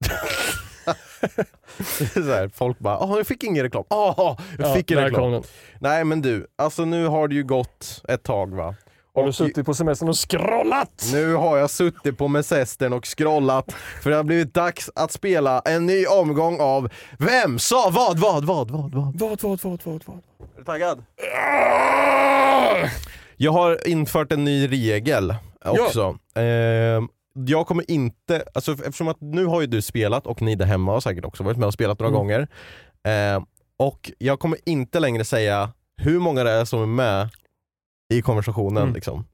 så här, folk bara, åh jag fick ingen reklam. Åh, jag Ja, fick en där reklam. kom den. Nej men du, alltså nu har det ju gått ett tag va? Har du suttit på semestern och scrollat? Nu har jag suttit på semestern och scrollat för det har blivit dags att spela en ny omgång av Vem sa vad, vad, vad, vad, vad? Vad, vad, vad, vad, vad? Är du taggad? Jag har infört en ny regel också. Eh, jag kommer inte, alltså eftersom att nu har ju du spelat och ni där hemma har säkert också varit med och spelat några Mm. gånger. Eh, och jag kommer inte längre säga hur många det är som är med i konversationen. Mm. Liksom.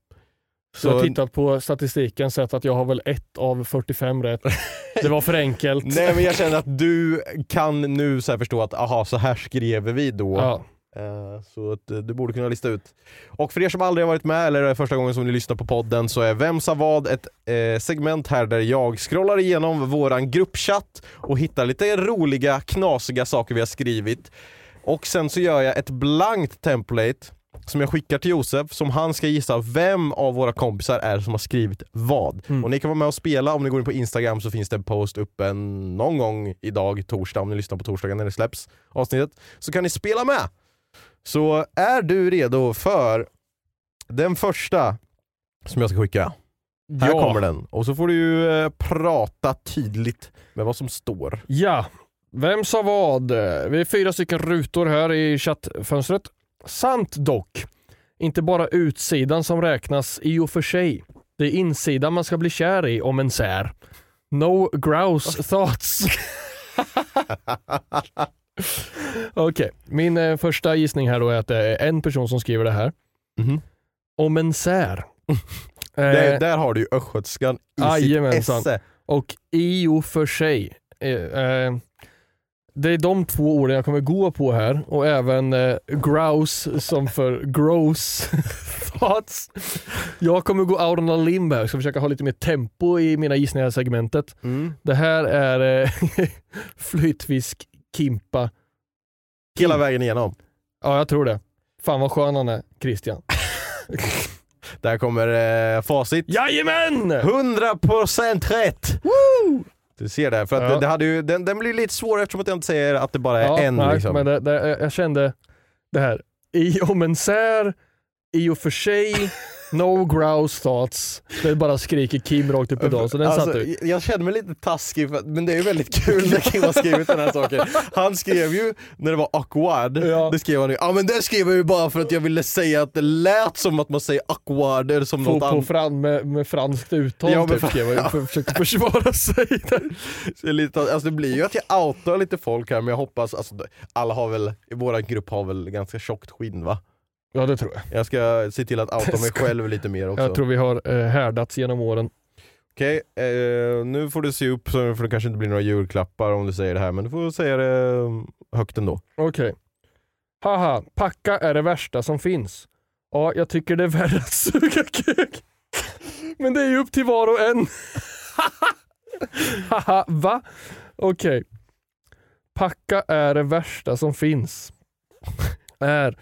Så jag har tittat på statistiken sett att jag har väl ett av 45 rätt. Det var för enkelt. Nej men jag känner att du kan nu så förstå att aha, så här skrev vi då. Ja. Eh, Så att eh, du borde kunna lista ut. Och för er som aldrig har varit med eller är första gången som ni lyssnar på podden så är Vem sa vad ett eh, segment här där jag scrollar igenom våran gruppchatt och hittar lite roliga, knasiga saker vi har skrivit. Och sen så gör jag ett blankt template som jag skickar till Josef som han ska gissa vem av våra kompisar är som har skrivit vad. Mm. Och ni kan vara med och spela, om ni går in på Instagram så finns det en post uppe någon gång idag, torsdag, om ni lyssnar på torsdagen när det släpps avsnittet. Så kan ni spela med! Så är du redo för den första som jag ska skicka? Här ja. kommer den. Och så får du ju eh, prata tydligt med vad som står. Ja, vem sa vad? Vi är fyra stycken rutor här i chattfönstret. Sant dock. Inte bara utsidan som räknas i och för sig. Det är insidan man ska bli kär i om en sär. No grouse thoughts. Okej, min eh, första gissning här då är att det är en person som skriver det här. Mhm. Om en sär. Där, Eh, där har du ju östgötskan i sitt esse. och i och för sig. Eh, eh, det är de två orden jag kommer gå på här och även eh, grouse som för gross thoughts. Jag kommer gå out on a limb här, ska försöka ha lite mer tempo i mina gissningar i segmentet. Mm. Det här är eh, flytfisk Kimpa. Hela vägen igenom. Ja, jag tror det. Fan vad skön han är, Christian. Där kommer eh, facit. Jajamän! 100% rätt! Du ser det, för att Ja. det, det hade ju, den, den blir lite svår eftersom att jag inte säger att det bara är Ja, en. nej, liksom. men det, det, jag kände det här, i om en sär, i och för sig, No grouse thoughts. Det bara skriker Kim rakt upp i dagen, så den Alltså, satt du. jag känner mig lite taskig, för, men det är ju väldigt kul när Kim har skrivit den här saken. Han skrev ju när det var awkward, Ja. det skrev han ju, ja men det skrev jag ju bara för att jag ville säga att det lät som att man säger awkward eller som På, något annat. fran, med, med franskt uttal Ja, typ, skrev jag, för, försökte försvara sig. Där. Lite, alltså det blir ju att jag outar lite folk här men jag hoppas, alltså, alla har väl, i vår grupp har väl ganska tjockt skinn va? Ja det tror jag. Jag ska se till att outa mig själv lite mer också. Jag tror vi har eh, härdats genom åren. Okej, eh, nu får du se upp för det kanske inte blir några julklappar om du säger det här men du får säga det eh, högt ändå. Okej. Haha, packa är det värsta som finns. Ja, jag tycker det är värre att suga kuk. Men det är ju upp till var och en. Haha, va? Okej. Packa är det värsta som finns. Är.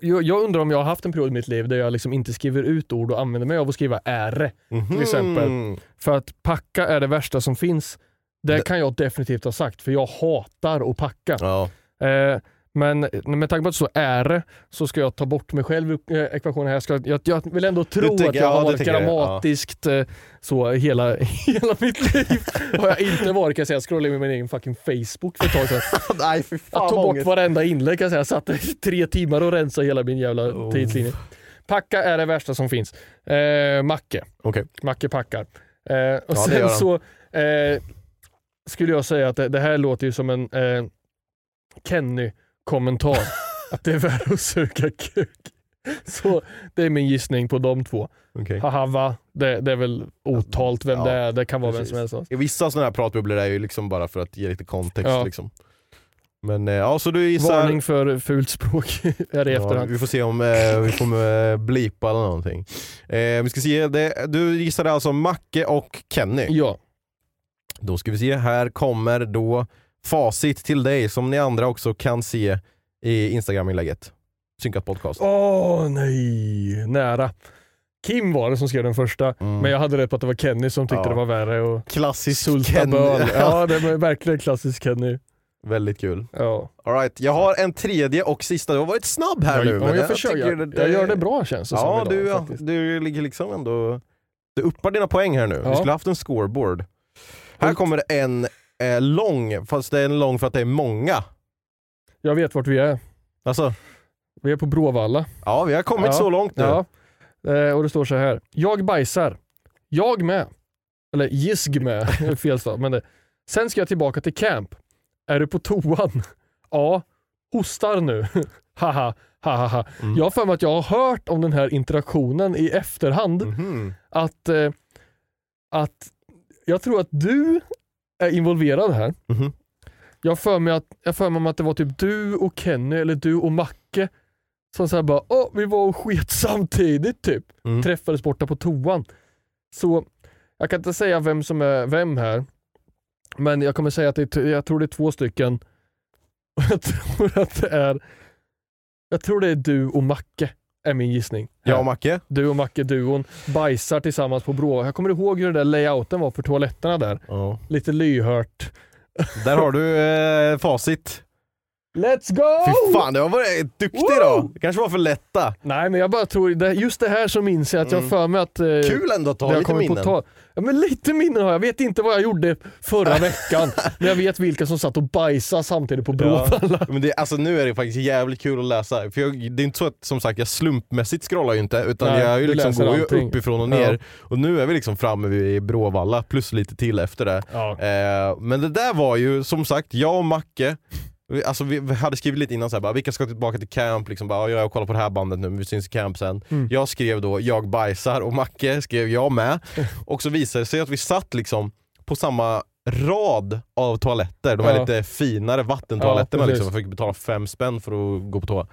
Jag undrar om jag har haft en period i mitt liv där jag liksom inte skriver ut ord och använder mig av att skriva är. Mhm. exempel. För att packa är det värsta som finns. Det Det- kan jag definitivt ha sagt, för jag hatar att packa. Ja. Eh, men med tanke på att så är det så ska jag ta bort mig själv ur eh, ekvationen. här. Jag, ska, jag, jag vill ändå tro tänker- att jag ja, har det varit jag, ja. grammatiskt eh, så hela, hela mitt liv. har jag inte varit kan jag säga. Jag scrollade med min egen fucking Facebook för ett tag sedan. Nej fy fan Jag tog bort varenda inlägg kan jag säga. Jag satt i tre timmar och rensade hela min jävla Oh. tidslinje. Packa är det värsta som finns. Eh, Macke. Okej. Macke packar. Eh, och Ja, sen så eh, skulle jag säga att det, det här låter ju som en eh, Kenny-kommentar. att det är värre att suga kuk. Så det är min gissning på de två. Okej. Haha va? Det, det är väl otalt vem Ja, det är. Det kan vara precis. vem som helst. Vissa sådana här pratbubblor är ju liksom bara för att ge lite kontext Ja. liksom. Men eh, ja, så du gissar... Varning för fult språk är det i Ja, efterhand. vi får se om eh, vi får eh, blipa eller någonting. Eh, vi ska se, det, du gissade alltså Macke och Kenny. Ja. Då ska vi se, här kommer då facit till dig som ni andra också kan se i Instagram-inlägget. Synkat podcast. Åh nej, nära. Kim var det som skrev den första, Mm. men jag hade rätt på att det var Kenny som tyckte Ja. det var värre. Och Klassisk Kenny. Ja, det var verkligen klassisk Kenny. Väldigt kul. Ja. All right, jag har en tredje och sista. Du har varit snabb här jag, nu. men jag, försöker, tycker jag, det- jag gör det bra känns det Ja, som du, idag, faktiskt. du ligger liksom ändå... Du uppar dina poäng här nu. Ja. Vi skulle haft en scoreboard. Här kommer det en eh, lång, fast det är en lång för att det är många. Jag vet vart vi är. Alltså, Vi är på Bråvalla. ja vi har kommit Ja. så långt nu. Ja. Eh, och det står så här. Jag bajsar. Jag med. Eller jisg med. Fel stav. Men det. Sen ska jag tillbaka till camp. Är du på toan? Ja. Hostar nu. Haha. Haha. ha. Mm. Jag har för mig att jag har hört om den här interaktionen i efterhand. Mhm. Att, eh, att jag tror att du är involverad här. Mhm. Jag har för mig att, jag för mig att det var typ du och Kenny eller du och Macke som så här bara, åh vi var och sket samtidigt typ. Mm. Träffades borta på toan. Så jag kan inte säga vem som är vem här. Men jag kommer säga att det är, jag tror det är två stycken. Och jag tror att det är, jag tror det är du och Macke är min gissning. Jag och Macke. Du och Macke-duon bajsar tillsammans på Brå. Jag kommer ihåg hur den där layouten var för toaletterna där. Ja. Lite lyhört. Där har du eh, facit. Let's go! Fy fan, det var varit duktig då. Det kanske var för lätta. Nej men jag bara tror, just det här så minns jag att jag Mm. för mig att... Eh, Kul ändå att har lite på minnen. tal. Ja men lite minnen har jag. Jag vet inte vad jag gjorde förra veckan. Men jag vet vilka som satt och bajsade samtidigt på Bråvalla. Men det, alltså nu är det faktiskt jävligt kul att läsa. För jag, det är inte så att som sagt jag slumpmässigt scrollar ju inte utan Nej, jag ju liksom går ju uppifrån och Ja. ner. Och nu är vi liksom framme vid Bråvalla plus lite till efter det. Ja. Eh, men det där var ju som sagt, jag och Macke Alltså vi hade skrivit lite innan så här, bara, vilka ska tillbaka till camp, liksom, bara, "Ja, jag kollar på det här bandet nu, men vi syns i camp sen. Mm. Jag skrev då jag bajsar och Macke skrev jag med. Och så visade det sig att vi satt liksom på samma rad av toaletter, de här Ja. lite finare vattentoaletterna Ja, liksom, jag fick betala fem spänn för att gå på toa.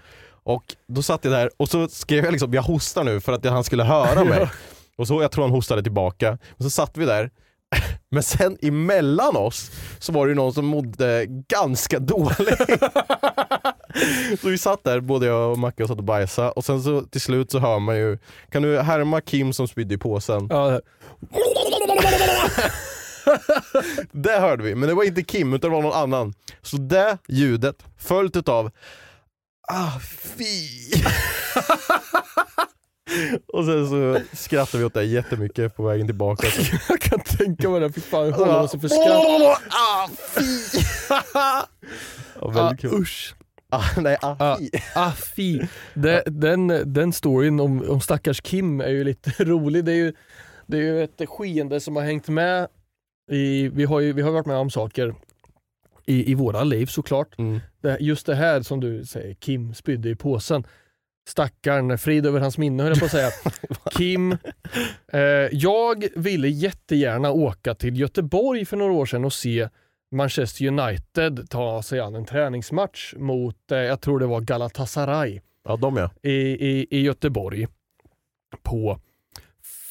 Och då satt jag där och så skrev jag liksom jag hostar nu för att han skulle höra mig. Och så jag tror han hostade tillbaka. Och så satt vi där. Men sen emellan oss så var det ju någon som mådde ganska dåligt. så vi satt där, både jag och Macke och satt och bajsade och sen så till slut så hör man ju, kan du härma Kim som spydde i påsen? Ja, Det hörde vi, men det var inte Kim utan det var någon annan. Så det ljudet följt utav Ah fy! Och sen så skrattade vi åt det jättemycket på vägen tillbaka. Jag kan tänka mig det, fy fan hur håller man sig för skratt? Ah, fy! ja, Ah, väldigt kul. usch. Ah, nej, ah, Ah, fy. ah fy. Det, den, den storyn om, om stackars Kim är ju lite rolig. Det är ju, det är ju ett skeende som har hängt med. I, vi, har ju, vi har varit med om saker i, i våra liv såklart. Mm. Det, just det här som du säger, Kim spydde i påsen. Stackarn, frid över hans minne höll jag på att säga. Kim, eh, jag ville jättegärna åka till Göteborg för några år sedan och se Manchester United ta sig an en träningsmatch mot, eh, jag tror det var Galatasaray Ja, de ja. i, i, i Göteborg. På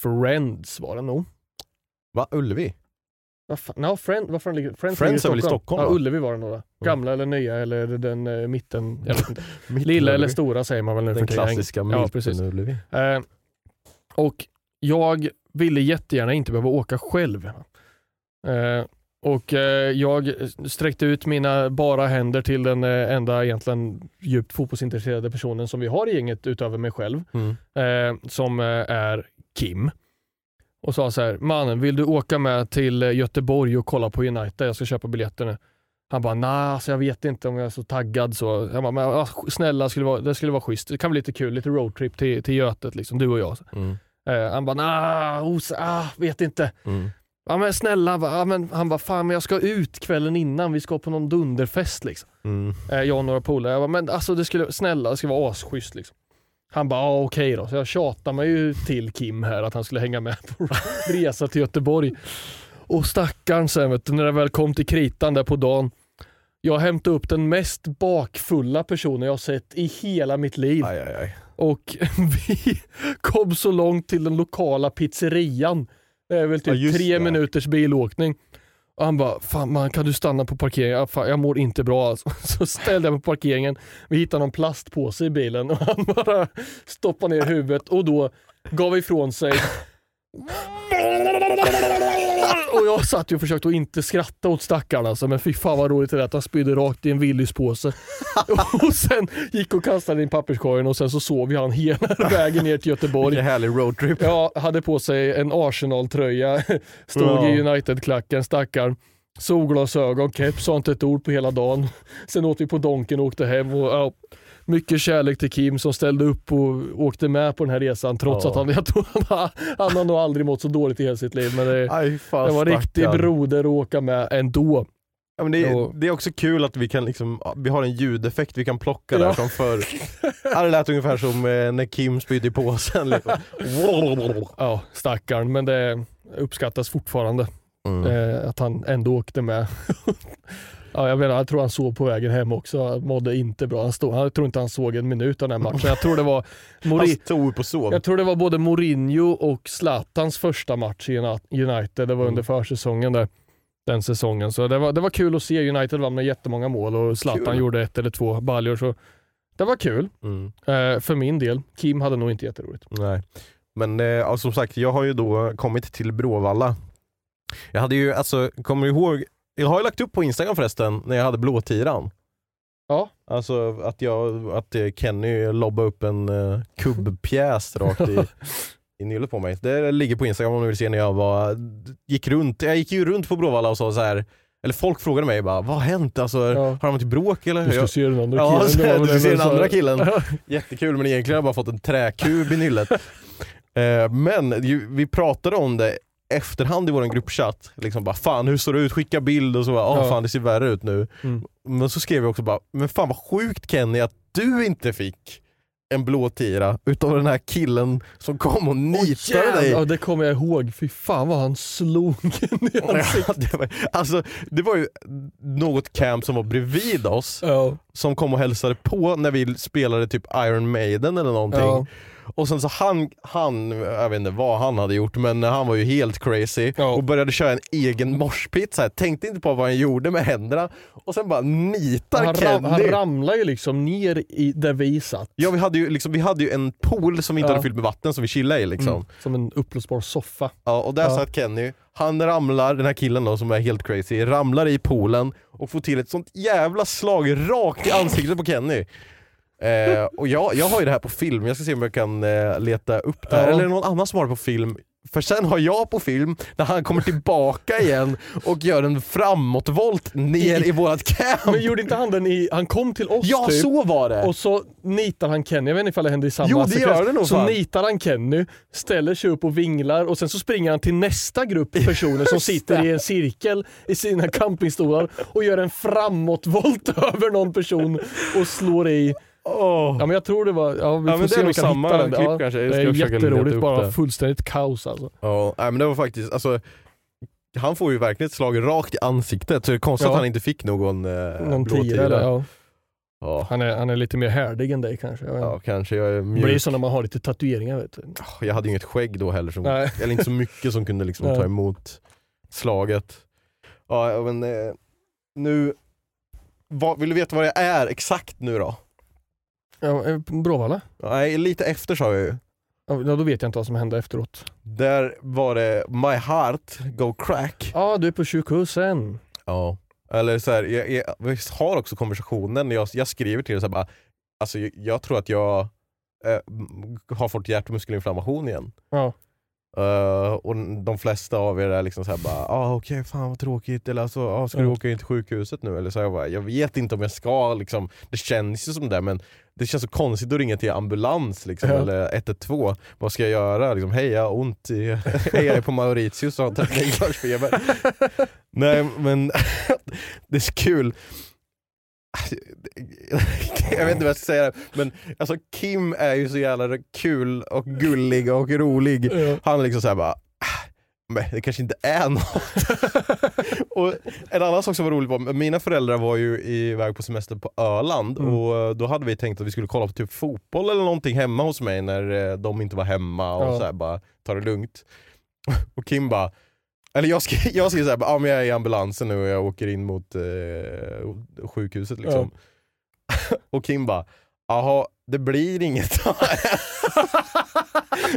Friends var det nog. Va, Ullevi? Vad fan, no, Friend, vad fan ligger, Friends, Friends ligger väl i Stockholm, Ja? Ullevi var det då. Gamla eller nya eller den eh, mitten. Jag vet inte. Mitt Lilla eller stora säger man väl nu Den för tiden. klassiska Ja, precis. Ullevi. Eh, och jag ville jättegärna inte behöva åka själv. Eh, och eh, jag sträckte ut mina bara händer till den eh, enda egentligen djupt fotbollsintresserade personen som vi har i gänget utöver mig själv. Mm. eh, som eh, är Kim. Och sa så här, mannen vill du åka med till eh, Göteborg och kolla på United? Jag ska köpa biljetter nu. Han bara, nej alltså jag vet inte om jag är så taggad så. Jag bara, men, ah, snälla skulle vara, det skulle vara schysst. Det kan bli lite kul, lite roadtrip till, till Götet liksom, du och jag. Mm. Eh, han bara, nah, os, ah, vet inte. Mm. Ja men snälla, ja, men, han bara, fan men jag ska ut kvällen innan, vi ska på någon dunderfest liksom. Mm. Eh, jag och några polare. Jag bara, men alltså det skulle, snälla det skulle vara asschysst liksom. Han bara, ja okej då. Så jag tjatade mig ju till Kim här att han skulle hänga med på resa till Göteborg. Och stackarn sen vet du, när det väl kom till kritan där på dagen. Jag hämtade upp den mest bakfulla personen jag sett i hela mitt liv. Aj, aj, aj. Och vi kom så långt till den lokala pizzerian. Det är väl Ja, typ just tre det. minuters bilåkning. Och han bara, fan man kan du stanna på parkeringen? Ja, fan, jag mår inte bra alltså. Så ställde jag mig på parkeringen, vi hittade någon plastpåse i bilen och han bara stoppade ner huvudet och då gav ifrån sig och jag satt ju och försökte att inte skratta åt stackarn alltså, men fy fan vad roligt det att han spydde rakt i en Willys-påse. och sen gick och kastade in papperskorgen och sen så sov ju han hela vägen ner till Göteborg. Vilken härlig roadtrip. Ja, hade på sig en Arsenal-tröja, stod Ja. i United-klacken, stackarn. Solglasögon, keps, sa inte ett ord på hela dagen. Sen åt vi på Donken och åkte hem. Och, ja, mycket kärlek till Kim som ställde upp och åkte med på den här resan trots Ja. att han, jag tror han, har- han har nog aldrig mått så dåligt i hela sitt liv. Men det, Aj, fan, det var riktig stackarn. broder att åka med ändå. Ja, men det, är, det är också kul att vi kan liksom, vi har en ljudeffekt vi kan plocka Ja. där från förr. Ja, det lät ungefär som eh, när Kim spydde i påsen. Liksom. Ja, stackarn. Men det uppskattas fortfarande Mm. eh, att han ändå åkte med. ja, jag, menar, jag tror han sov på vägen hem också. Han mådde inte bra. Han stod, jag tror inte han såg en minut av den här matchen. Jag tror det var, Han Mori, stod och sov. jag tror det var både Mourinho och Zlatans första match i United. Det var under försäsongen där. Den säsongen. Så det var, det var kul att se. United vann med jättemånga mål och Zlatan Kul. gjorde ett eller två baljor. Så det var kul. Mm. Eh, för min del. Kim hade nog inte jätteroligt. Nej. Men eh, som sagt, jag har ju då kommit till Bråvalla. Jag hade ju, alltså, kommer du ihåg, jag har ju lagt upp på Instagram förresten, när jag hade blåtiran. Ja. Alltså att, jag, att Kenny lobbade upp en uh, kubbpjäs rakt i, i nyllet på mig. Det ligger på Instagram om ni vill se när jag var, gick runt, jag gick ju runt på Bråvalla och sa så här. eller folk frågade mig bara, vad har hänt? Alltså, Ja. Har de varit i bråk eller? Du ska Jag- se den andra Ja, killen. så- var väl du ser du den andra killen. Jättekul men egentligen har jag bara fått en träkub i nyllet. Eh, men ju, vi pratade om det efterhand i vår gruppchatt. Liksom bara, fan hur står det ut? Skicka bild och så. Bara, Åh Ja. fan det ser värre ut nu. Mm. Men så skrev jag också bara, men fan vad sjukt Kenny att du inte fick en blå tira utav den här killen som kom och nitade dig. Ja, det kommer jag ihåg. Fy fan vad han slog en i ansiktet. Ja, det, var, alltså, det var ju något camp som var bredvid oss Ja. som kom och hälsade på när vi spelade typ Iron Maiden eller någonting. Ja. Och sen så han, han, jag vet inte vad han hade gjort men han var ju helt crazy Ja. och började köra en egen morspit så här. tänkte inte på vad han gjorde med händerna och sen bara nitar Han, ram, Kenny. han ramlar ju liksom ner i där vi satt. Ja vi hade, ju liksom, vi hade ju en pool som vi inte Ja. hade fyllt med vatten som vi chillade i liksom. Mm, som en uppblåsbar soffa. Ja, och där Ja. satt Kenny, han ramlar, den här killen då som är helt crazy, ramlar i poolen och får till ett sånt jävla slag rakt i ansiktet på Kenny. Eh, och jag, jag har ju det här på film, jag ska se om jag kan eh, leta upp det här. Ja. Eller någon annan som har det på film. För sen har jag på film när han kommer tillbaka igen och gör en framåtvolt ner i vårat camp. Men gjorde inte han den i, han kom till oss Ja typ. så var det! Och så nitar han Kenny, jag vet inte ifall det händer i samma Jo, det sekvens. gör det nog Så fan. nitar han Kenny, ställer sig upp och vinglar och sen så springer han till nästa grupp personer som sitter i en cirkel i sina campingstolar och gör en framåtvolt över någon person och slår i. Åh. Ja men jag tror det var, ja vi Ja, får det se om vi kan samma hitta den. klipp ja, kanske. Jag Det är jätteroligt, bara det. fullständigt kaos alltså. Ja, nej, men det var faktiskt, alltså han får ju verkligen ett slag rakt i ansiktet så det är konstigt Ja. att han inte fick någon, eh, Någon blå tira eller, ja. Ja. han, är, han är lite mer härdig än dig kanske. Ja, kanske jag är det mjuk. blir så när man har lite tatueringar vet du. Jag hade ju inget skägg då heller, som, eller inte så mycket som kunde liksom ta emot slaget. Ja, men eh, nu, vad, vill du veta vad det är exakt nu då? Ja, eh, Bråvalla? Nej, lite efter sa jag ju. Ja, då vet jag inte vad som hände efteråt. Där var det My Heart Go Crack. Ja, du är på sjukhusen. Ja. Eller så här, jag, jag, vi har också konversationen, jag, jag skriver till dig så här bara, alltså jag, jag tror att jag eh, har fått hjärt och muskelinflammation igen. Ja. Eh, och de flesta av er är liksom såhär bara, ah, okej fan vad tråkigt, eller alltså, ah, ska du Ja. åka in till sjukhuset nu? Eller så jag, bara, jag vet inte om jag ska, liksom, det känns ju som det men det känns så konstigt att ringa till ambulans liksom, Ja. eller 112. Vad ska jag göra? Liksom, Hej jag har ont, i, hej jag är på Mauritius och har 39 graders feber. Nej men det är så kul. Jag vet inte vad jag ska säga, men alltså Kim är ju så jävla kul och gullig och rolig. Han är liksom såhär bara, "Ah, men det kanske inte är något. och en annan sak som var roligt var, mina föräldrar var ju iväg på semester på Öland Mm. och eh, då hade vi tänkt att vi skulle kolla på typ fotboll eller någonting hemma hos mig när eh, de inte var hemma och Ja. så här, bara ta det lugnt. Och Kim bara, eller jag skrev, jag skrev såhär, ah, men jag är i ambulansen nu och jag åker in mot eh, sjukhuset liksom. och Kim bara, jaha det blir inget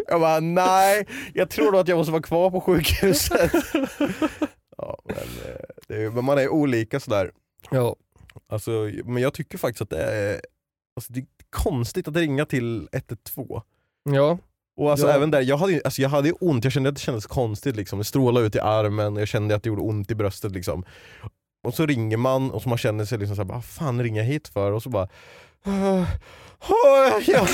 Jag bara, nej, jag tror nog att jag måste vara kvar på sjukhuset. ja, men, eh, är, men man är olika sådär. Ja. Alltså, men jag tycker faktiskt att det är, alltså, det är konstigt att ringa till 112. ja. Och alltså Ja. även där, jag hade, alltså, jag hade ont, jag kände att det kändes konstigt liksom. Det strålade ut i armen, jag kände att det gjorde ont i bröstet liksom. Och så ringer man och så man känner sig liksom såhär, vad fan ringer jag hit för? Och så bara "Ah, ah, ja.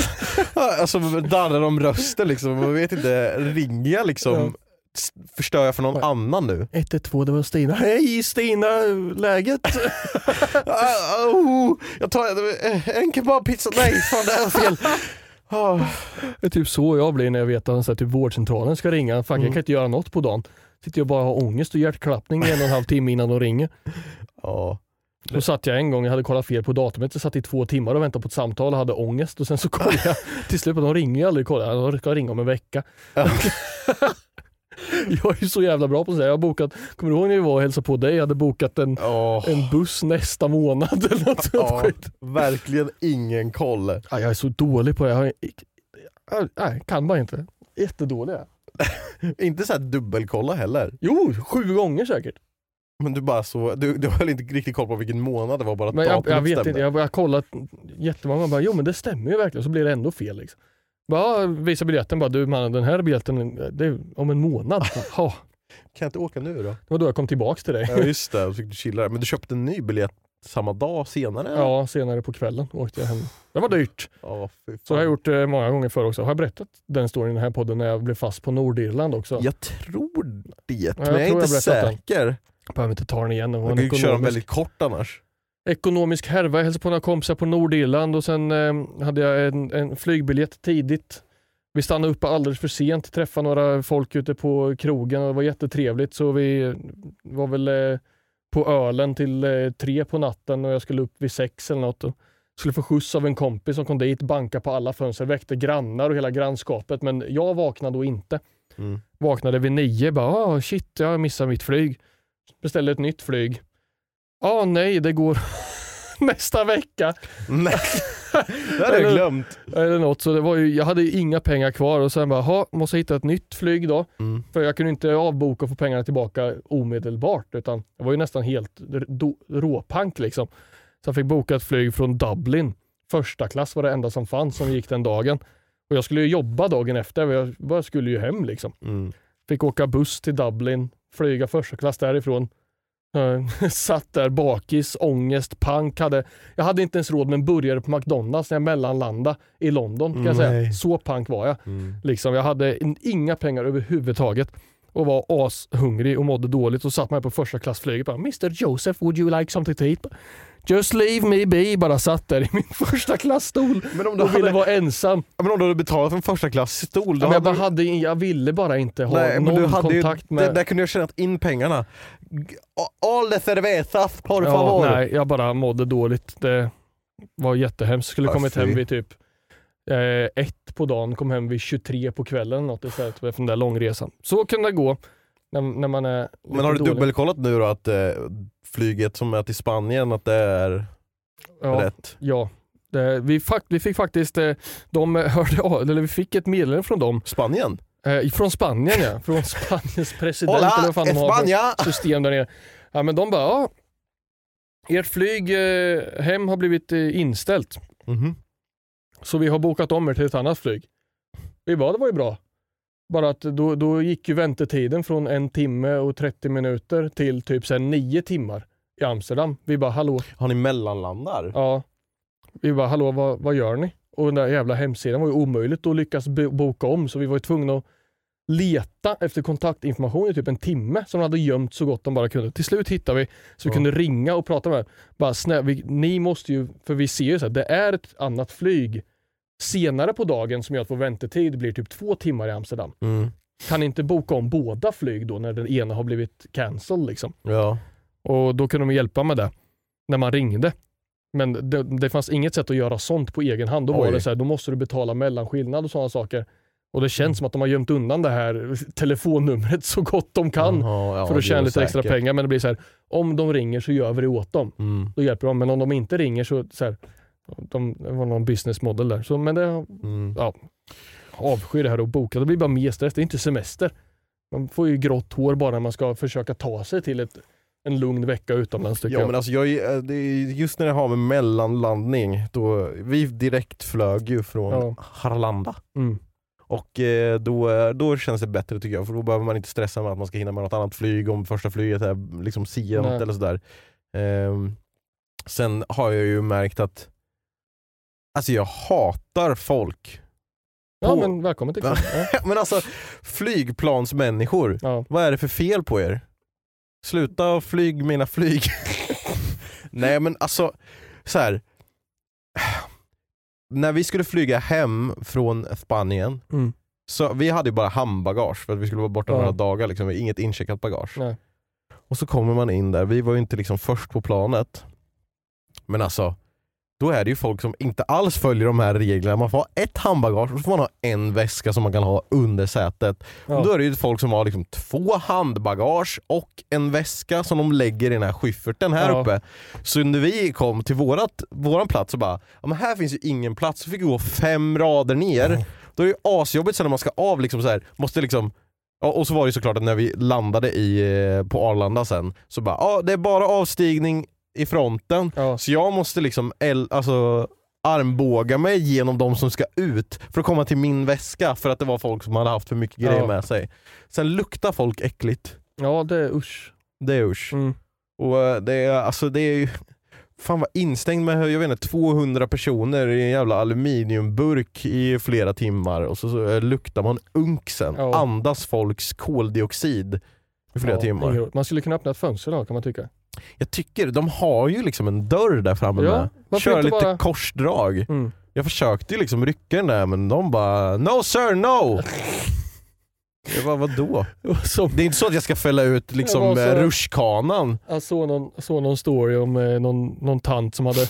Alltså darrar om rösten liksom, man vet inte, ringer jag liksom, förstör jag för någon Ja. annan nu? 112, det var Stina. Hej Stina, läget? Ah, oh, jag tar en kebabpizza, nej fan det var fel. Ah. Det är typ så jag blir när jag vet att så här, typ vårdcentralen ska ringa. Fuck, Mm. jag kan inte göra något på dagen. Sitter jag bara och har ångest och hjärtklappning en och en halv timme innan de ringer. Ja. Då satt jag en gång, jag hade kollat fel på datumet, jag satt i två timmar och väntade på ett samtal och hade ångest och sen så kollade jag till slut, de ringer ju aldrig, kollade, de ska ringa om en vecka. jag är så jävla bra på det. Jag har bokat, kommer du ihåg när vi var och hälsade på dig? Jag hade bokat en, Åh. en buss nästa månad eller något sånt Ja, skit. verkligen ingen koll. Ja, jag är så dålig på det. Jag, har, jag, nej, kan bara inte. Jättedålig jag. Inte så här dubbelkolla heller. Jo, sju gånger säkert. Men du bara så, du, du höll inte riktigt koll på vilken månad det var, bara att Men jag, jag vet stämde. inte, jag har kollat jättemånga och bara jo men det stämmer ju verkligen, så blir det ändå fel. Liksom. Bara visa biljetten, bara du mannen den här biljetten, det är om en månad. Ja, Kan jag inte åka nu då? det var då jag kom tillbaks till dig. Ja just det, så fick du chilla. Men du köpte en ny biljett samma dag senare? Ja, senare på kvällen åkte jag hem. Det var dyrt. Ja. Så har jag gjort eh, många gånger förr också. Har jag berättat den storyn i den här podden när jag blev fast på Nordirland också? Jag tror det, men jag jag är inte jag berättat den. säker. Jag behöver inte ta den igen. Det var Jag kan ju köra den väldigt kort annars. Ekonomisk härva. Jag hälsade på några kompisar på Nordirland och sen eh, hade jag en, en flygbiljett tidigt. Vi stannade uppe alldeles för sent, träffade några folk ute på krogen och det var jättetrevligt så vi var väl eh, på ölen till eh, tre på natten och jag skulle upp vid sex eller något. Och skulle få skjuts av en kompis som kom dit, banka på alla fönster, väckte grannar och hela grannskapet men jag vaknade då inte. Mm. Vaknade vid nio, bara ah, shit jag missade mitt flyg. Beställde ett nytt flyg. Ja ah, nej det går nästa vecka. Nej, det hade jag glömt. Eller något. Så det var ju, jag hade ju inga pengar kvar och sen bara, ha, måste hitta ett nytt flyg då. Mm. För jag kunde inte avboka och få pengarna tillbaka omedelbart utan jag var ju nästan helt råpank liksom. Så jag fick boka ett flyg från Dublin första klass var det enda som fanns som gick den dagen. Och jag skulle ju jobba dagen efter, jag bara skulle ju hem liksom. Mm. Fick åka buss till Dublin, flyga första klass därifrån. Eh, Satt där bakis, ångest, pank. Hade, jag hade inte ens råd med en burgare på McDonalds när jag mellanlandade i London. Kan jag säga. Nej. Så pank var jag. Mm. Liksom, jag hade in- inga pengar överhuvudtaget och var ashungrig och mådde dåligt och satt mig på första klassflyget bara Mr Joseph would you like something to eat? Just leave me be. Bara satt där i min första klassstol Men om du och ville hade, vara ensam. men om du hade betalat för en första klass stol, då Men jag, bara du- hade, jag ville bara inte ha Nej, någon du ju, kontakt det, med... där kunde jag tjänat in pengarna. All the cervezas, por ja, favor. nej, jag bara mådde dåligt. Det var jättehemskt. Skulle kommit hem vid typ eh, ett på dagen, kom hem vid 23 på kvällen något istället för den där långresan. Så kan det gå när, när man är Men har du dålig. dubbelkollat nu då att eh, flyget som är till Spanien, att det är Ja. rätt? Ja, det, vi, fakt, vi fick faktiskt, eh, de hörde av, eller vi fick ett meddelande från dem, Spanien? eh, från Spanien ja, från Spaniens president eller Hola, vad fan de har system där nere. Ja men de bara, ja, ert flyg eh, hem har blivit eh, inställt, Mhm. så vi har bokat om er till ett annat flyg. Vi bara, det var ju bra. Bara att då, då gick ju väntetiden från en timme och 30 minuter till typ sen nio timmar i Amsterdam. Vi bara, hallå, Har ni mellanlandar? Ja. Vi bara, hallå vad, vad gör ni? Och den där jävla hemsidan var ju omöjligt att lyckas bo- boka om så vi var ju tvungna att leta efter kontaktinformation i typ en timme som de hade gömt så gott de bara kunde. Till slut hittade vi så vi Ja. kunde ringa och prata med dem. Bara, snä, vi, ni måste ju, för vi ser ju så här, det är ett annat flyg senare på dagen som gör att vår väntetid blir typ två timmar i Amsterdam. Mm. Kan inte boka om båda flyg då när den ena har blivit cancelled liksom? Ja. Och då kunde de hjälpa med det när man ringde. Men det, det fanns inget sätt att göra sånt på egen hand. Då var Oj. det så här, då måste du betala mellanskillnad och sådana saker. Och det känns som att de har gömt undan det här telefonnumret så gott de kan Jaha, ja, för att tjäna lite extra säkert. pengar. Men det blir så här, om de ringer så gör vi det åt dem. Mm. Då hjälper de. Men om de inte ringer så, så här, de, det var någon business model där. Så, men det Mm. ja, avskyr det här att boka. Det blir bara mer stress. Det är inte semester. Man får ju grått hår bara när man ska försöka ta sig till ett, en lugn vecka utomlands tycker Ja jag. men alltså jag, är just när det har med mellanlandning, då, vi direkt flög ju från Ja. Harlanda. Mm. Och eh, då, eh, då känns det bättre tycker jag, för då behöver man inte stressa med att man ska hinna med något annat flyg om första flyget är liksom Nej. eller sådär. Ehm, sen har jag ju märkt att Alltså jag hatar folk. Ja På- men välkommen till. Ja. Men alltså flygplansmänniskor, Ja. vad är det för fel på er? Sluta flyg mina flyg. Nej men alltså, så här. När vi skulle flyga hem från Spanien, Mm. så vi hade ju bara handbagage för att vi skulle vara borta Ja. några dagar, liksom, inget incheckat bagage. Nej. Och så kommer man in där, vi var ju inte liksom först på planet. Men alltså, då är det ju folk som inte alls följer de här reglerna. Man får ha ett handbagage och så får man ha en väska som man kan ha under sätet. Ja. Och då är det ju folk som har liksom två handbagage och en väska som de lägger i den här skyfferten här Ja. uppe. Så när vi kom till vårat, våran plats så bara, ja, men här finns ju ingen plats, så fick vi gå fem rader ner. Då är det ju asjobbigt sen när man ska av, liksom så här, måste liksom Ja, och så var det såklart att när vi landade i, eh, på Arlanda sen, så bara ja det är bara avstigning i fronten. Ja. Så jag måste liksom el, alltså, armbåga mig genom de som ska ut för att komma till min väska för att det var folk som hade haft för mycket grejer Ja. med sig. Sen luktar folk äckligt. ja det är usch. Det är usch. Mm. Och eh, det är, alltså det är ju Fan vad instängd med jag vet inte, 200 personer i en jävla aluminiumburk i flera timmar och så, så eh, luktar man unksen. Ja. Andas folks koldioxid i flera Ja, timmar. Man skulle kunna öppna ett fönster då kan man tycka. Jag tycker, de har ju liksom en dörr där framme Ja, med. inte lite bara- korsdrag. Mm. Jag försökte ju liksom rycka den där men de bara No sir, no! Jag bara, vadå? Som, Det är inte så att jag ska fälla ut liksom så- rutschkanan. jag såg någon, såg någon story om eh, någon, någon tant som hade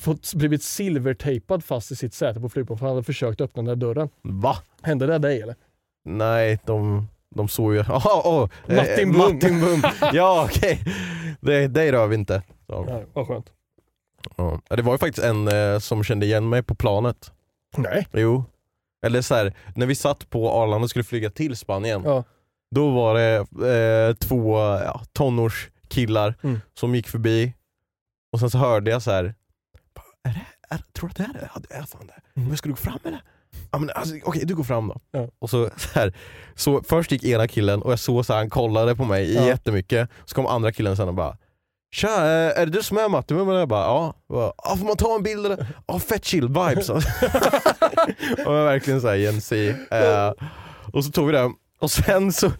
fått, blivit silvertejpad fast i sitt säte på flygplan för han hade försökt öppna den där dörren. Va? Hände det dig eller? Nej, de, de såg ju... Oh, oh, eh, Martin Bum. Martin Bum. Ja okej, det, det rör vi inte. Så. Nej, vad skönt. Ja. Det var ju faktiskt en eh, som kände igen mig på planet. Nej. Jo. Eller så här, när vi satt på Arlanda och skulle flyga till Spanien, Ja. då var det eh, två ja, tonårskillar Mm. som gick förbi och sen så hörde jag så här. Är det, är, tror du att det är det? Ja, det är fan det. Men ska du gå fram eller? Ja, men alltså, Okej, du går fram då. Ja. Och så, så, här, så Först gick ena killen och jag såg så här, han kollade på mig Ja. jättemycket. Så kom andra killen sen och bara Tja, eh, är det du som är Matti? Och jag bara ja. Jag bara, "Ja, får man ta en bild eller? Ja, fett chill vibes. och jag var verkligen såhär Z. Eh, och så tog vi det. Och sen så,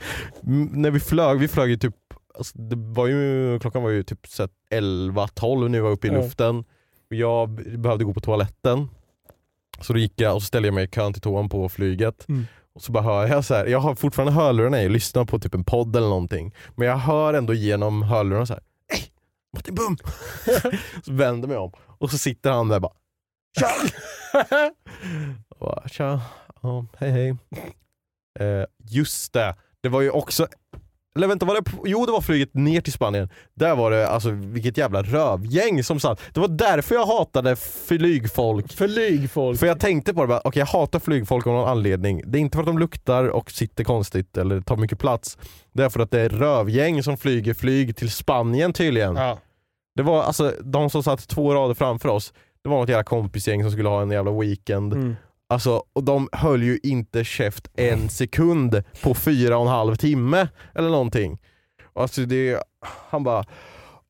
när vi flög, vi flög ju typ, alltså, det var ju, klockan var ju typ så här 11-12 när vi var uppe i luften. Jag behövde gå på toaletten. Så då gick jag och så ställde jag mig i kön till toan på flyget. Mm. Och så bara hör jag så här, jag har fortfarande hörlurarna i och lyssnar på typ en podd eller någonting. Men jag hör ändå genom hörlurarna så här. Hej! Martin Bum! så vänder mig om och så sitter han där bara Tja! Och bara, Tja, ja, hej hej. Eh, just det, det var ju också eller vänta, var det, på- jo det var flyget ner till Spanien. Där var det, alltså vilket jävla rövgäng som satt. Det var därför jag hatade flygfolk. Flygfolk. För jag tänkte på det, okej jag hatar flygfolk av någon anledning. Det är inte för att de luktar och sitter konstigt eller tar mycket plats. Det är för att det är rövgäng som flyger flyg till Spanien tydligen. Ja. Det var alltså de som satt två rader framför oss. Det var något jävla kompisgäng som skulle ha en jävla weekend. Mm. Alltså, och de höll ju inte käft en sekund på fyra och en halv timme eller någonting. Och Alltså det, han bara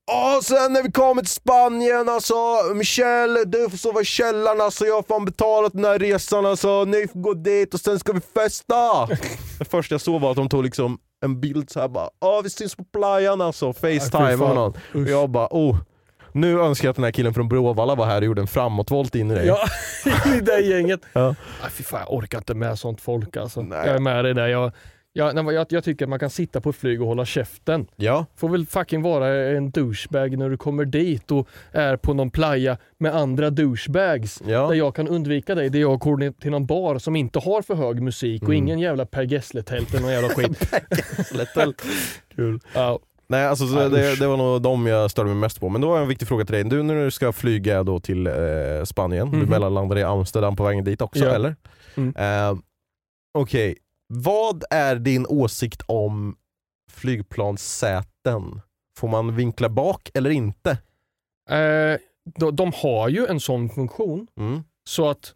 Ja, sen när vi kommer till Spanien alltså, Michel, du får sova i källaren alltså, jag har fan betalat den här resan alltså, ni får gå dit och sen ska vi festa! det första jag såg var att de tog liksom en bild så här bara, ja vi syns på playan alltså, Facetime och någon. Och jag bara, oh, nu önskar jag att den här killen från Bråvalla var här och gjorde en framåtvolt in i dig. Ja, i det gänget. Ja. Nej, fy fan, jag orkar inte med sånt folk alltså. Nej. Jag är med dig där. Jag, jag, jag, jag tycker att man kan sitta på ett flyg och hålla käften. ja. Får väl fucking vara en douchebag när du kommer dit och är på någon playa med andra douchebags. Ja. Där jag kan undvika dig, där jag går till någon bar som inte har för hög musik och Mm. ingen jävla Per Gessle-tält eller någon jävla skit. Kul. Ja, Nej, alltså, så det, det var nog de jag störde mig mest på. Men då har jag en viktig fråga till dig. Du när du ska flyga då till eh, Spanien, du Mhm. mellanlandar i Amsterdam på vägen dit också, Ja. eller? Mm. Eh, Okej, vad är din åsikt om flygplanssäten? Får man vinkla bak eller inte? eh, de, de har ju en sån funktion Mm. så att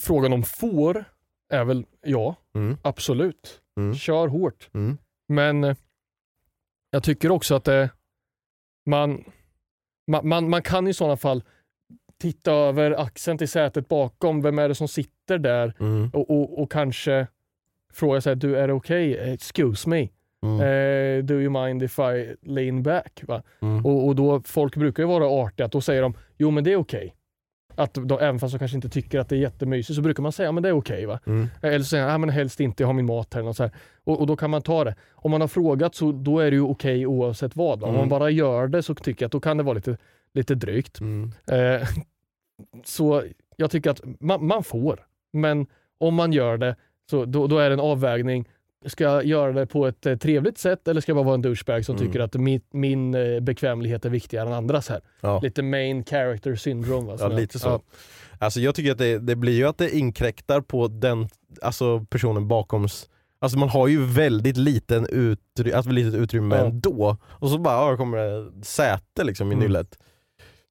frågan om får är väl ja, Mm. absolut. Mm. Kör hårt. Mm. Men jag tycker också att det, man, man, man, man kan i sådana fall titta över axeln till sätet bakom. Vem är det som sitter där? Mm. Och, och, och kanske fråga sig, du är det okej? Excuse me. Mm. Eh, do you mind if I lean back? Va? Mm. Och, och då, folk brukar ju vara artiga, då säger de, jo men det är okej. Att de, även fast de kanske inte tycker att det är jättemysigt så brukar man säga, ja men det är okej va. Mm. Eller så säger han, ah, men helst inte, jag har min mat här. Och, så här. Och, och då kan man ta det. Om man har frågat så då är det ju okej oavsett vad. Va? Om Mm. man bara gör det så tycker jag att då kan det vara lite, lite drygt. Mm. Eh, så jag tycker att man, man får, men om man gör det så då, då är det en avvägning. Ska jag göra det på ett eh, trevligt sätt eller ska jag bara vara en douchebag som Mm. tycker att min, min eh, bekvämlighet är viktigare än andras här? Ja. Lite main character syndrome. Va? Ja, lite så. Ja. Alltså jag tycker att det, det blir ju att det inkräktar på den alltså personen bakoms Alltså man har ju väldigt liten utry- alltså litet utrymme Ja. ändå. Och så bara ja, kommer det säte liksom i Mm. nyllet.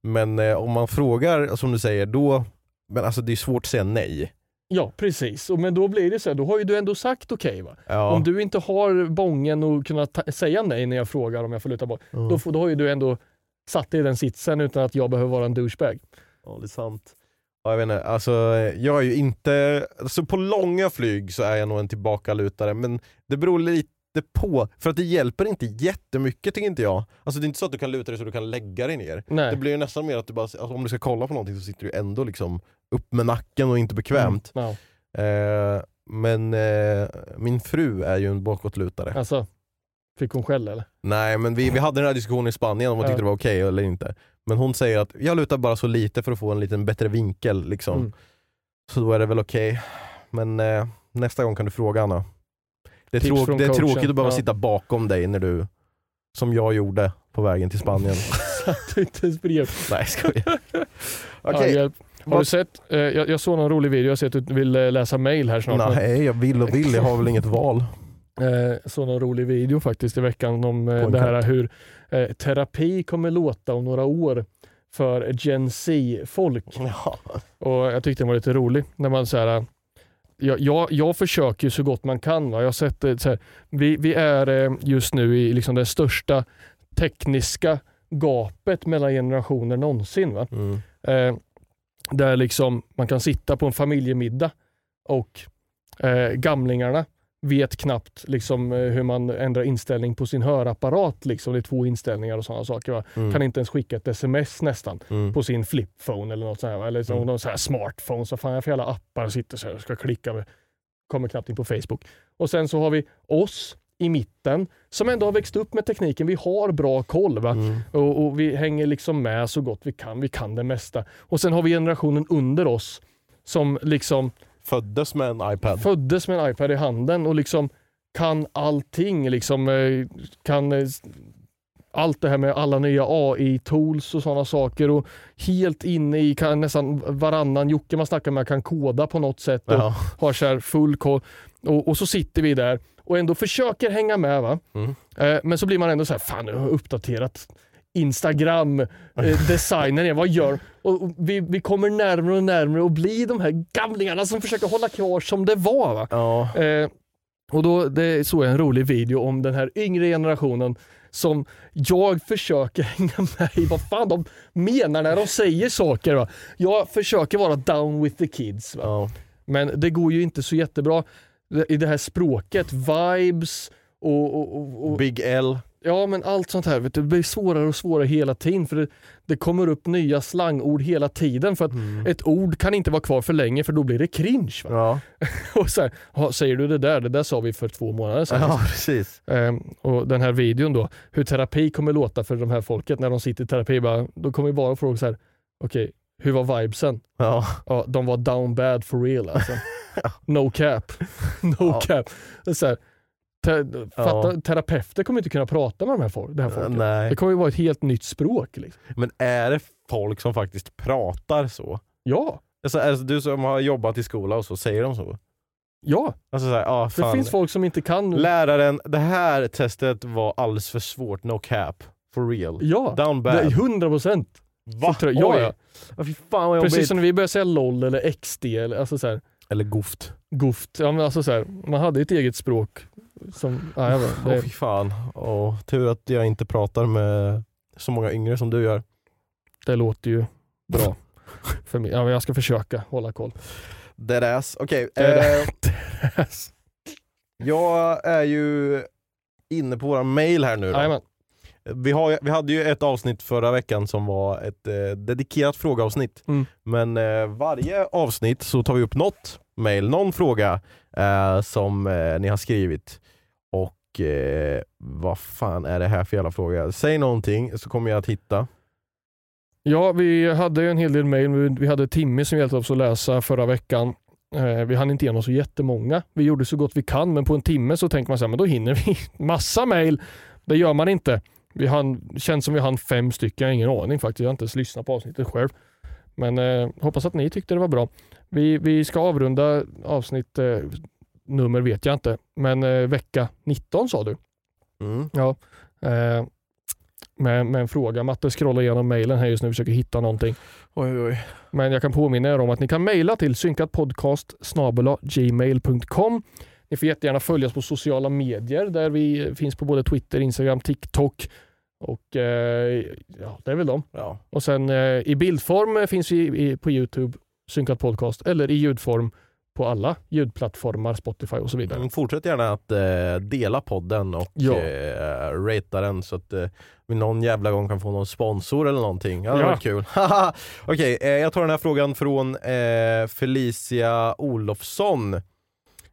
Men eh, om man frågar, som du säger, då men alltså det är svårt att säga nej. Ja, precis. Men då blir det så här, då har ju du ändå sagt okej. va? Ja. Om du inte har bången och kunna ta- säga nej när jag frågar om jag får luta bort, Ja. då, får- då har ju du ändå satt dig i den sitsen utan att jag behöver vara en douchebag. Ja, det är sant. Ja, jag vet inte, alltså jag är ju inte, alltså på långa flyg så är jag nog en tillbakalutare men det beror lite på, för att det hjälper inte jättemycket tycker inte jag. Alltså det är inte så att du kan luta dig så du kan lägga dig ner. Nej. Det blir ju nästan mer att du bara, alltså, om du ska kolla på någonting så sitter du ändå liksom upp med nacken och inte bekvämt. Mm. Ja. Eh, men eh, min fru är ju en bakåtlutare. Alltså, fick hon skäll eller? Nej men vi, vi hade den här diskussionen i Spanien om hon Ja. tyckte det var okej eller inte. Men hon säger att jag lutar bara så lite för att få en liten bättre vinkel. Liksom. Mm. Så då är det väl okej. Men eh, nästa gång kan du fråga Anna. Det är, tråk, det är tråkigt att behöva Ja. sitta bakom dig när du, som jag gjorde på vägen till Spanien. Att du inte ens brev. Nej skojar. Ja, Okej, hjälp. Har du sett? Eh, jag, jag såg någon rolig video, jag ser att du vill eh, läsa mail här snart. nej jag vill och vill, jag har väl inget val. Eh, såg någon rolig video faktiskt i veckan om eh, det här hur eh, terapi kommer låta om några år. för Gen Z-folk. Ja. Och jag tyckte den var lite rolig. När man så här, jag, jag, jag försöker ju så gott man kan. Va? Jag sett så här, vi, vi är eh, just nu i liksom det största tekniska gapet mellan generationer någonsin. Va? Mm. Eh, där liksom man kan sitta på en familjemiddag och eh, gamlingarna vet knappt liksom, eh, hur man ändrar inställning på sin hörapparat. Liksom. Det är två inställningar och sådana saker. Mm. Kan inte ens skicka ett sms nästan Mm. på sin flipphone eller något sånt här? Eller så, Mm. någon sån här smartphone. Så fan jag för alla appar sitter så här och ska klicka med. Kommer knappt in på Facebook. Och sen så har vi oss i mitten som ändå har växt upp med tekniken. Vi har bra koll va? Mm. Och, och vi hänger liksom med så gott vi kan. Vi kan det mesta. Och sen har vi generationen under oss som liksom Föddes med en iPad. föddes med en iPad i handen och liksom kan allting. Liksom, eh, kan eh, allt det här med alla nya AI-tools och sådana saker och helt inne i kan nästan varannan Jocke man snackar med kan koda på något sätt och Ja. har så här full koll. Och, och så sitter vi där och ändå försöker hänga med. va Mm. eh, Men så blir man ändå så här, fan jag har uppdaterat Instagram, eh, igen, vad gör och vi, vi kommer närmare och närmare och blir de här gamlingarna som försöker hålla kvar som det var. Va? Ja. Eh, och då det såg jag en rolig video om den här yngre generationen som jag försöker hänga med i vad fan de menar när de säger saker. Va? Jag försöker vara down with the kids. Va? Men det går ju inte så jättebra i det här språket, vibes och, och, och, och Big L. ja men allt sånt här vet du, det blir svårare och svårare hela tiden för det, det kommer upp nya slangord hela tiden för att ett ord kan inte vara kvar för länge för då blir det cringe. Ja. Och så här, "Ja, säger du det där? Det där sa vi för två månader sedan. ja, precis. Ehm, och den här videon då, hur terapi kommer låta för de här folket när de sitter i terapi. Bara, då kommer bara fråga så här, okej, hur var vibesen? Ja. Ja, de var down bad for real alltså. No cap. no Ja. cap. Så här, te, fatta, Terapeuter kommer inte kunna prata med de här folk, det här folket. Nej. Det kommer ju vara ett helt nytt språk. Liksom. Men är det folk som faktiskt pratar så? Ja, Alltså, alltså, du som har jobbat i skola och så, säger de så? ja. Alltså, så här, ah, Det finns folk som inte kan. Läraren, det här testet var alldeles för svårt, no cap. For real. Ja, Down bad. 100 procent. Va? Ja, ja. Oj. Ja, fy fan vad. Precis som när vi började säga LOL eller XD eller alltså så här, Eller goft. Goft. Ja, men alltså så här, man hade ett eget språk. Som, ja, jag vet, det, fy fan. Åh, tur att jag inte pratar med så många yngre som du gör. det låter ju bra. För mig. Ja, jag ska försöka hålla koll. Deadass. Okej, Deadass. eh, jag är ju inne på våra mail här nu då. Vi, har, vi hade ju ett avsnitt förra veckan som var ett eh, dedikerat frågeavsnitt. Mm. Men eh, varje avsnitt så tar vi upp något mail, någon fråga eh, som eh, ni har skrivit. Och eh, vad fan är det här för jävla fråga? Säg någonting så kommer jag att hitta. Ja, vi hade ju en hel del mail. Vi- hade Timmy som hjälpte oss att läsa förra veckan. Eh, vi hann inte igenom så jättemånga. Vi gjorde så gott vi kan, men på en timme så tänker man så här, men då hinner vi massa mail. Det gör man inte. Vi hann, känns som vi hann fem stycken, jag har ingen aning faktiskt. Jag har inte ens lyssnat på avsnittet själv. Men eh, hoppas att ni tyckte det var bra. Vi, vi ska avrunda avsnitt, eh, nummer vet jag inte, men eh, vecka 19 sa du. Mm. Ja. Eh, med, med en fråga. Matte scrollar igenom mejlen här just nu och försöker hitta någonting. Oj, oj. Men jag kan påminna er om att ni kan mejla till synkatpodcast gmail.com. Ni får jättegärna följa oss på sociala medier där vi finns på både Twitter, Instagram, TikTok och eh, ja, det är väl de. Ja. Och sen eh, i bildform eh, finns vi i, på Youtube, Synkat Podcast, eller i ljudform på alla ljudplattformar, Spotify och så vidare. Mm, Fortsätt gärna att eh, dela podden och Ja. eh, ratea den så att eh, vi någon jävla gång kan få någon sponsor eller någonting. Ja, det Ja. var kul. Okej, eh, jag tar den här frågan från eh, Felicia Olofsson.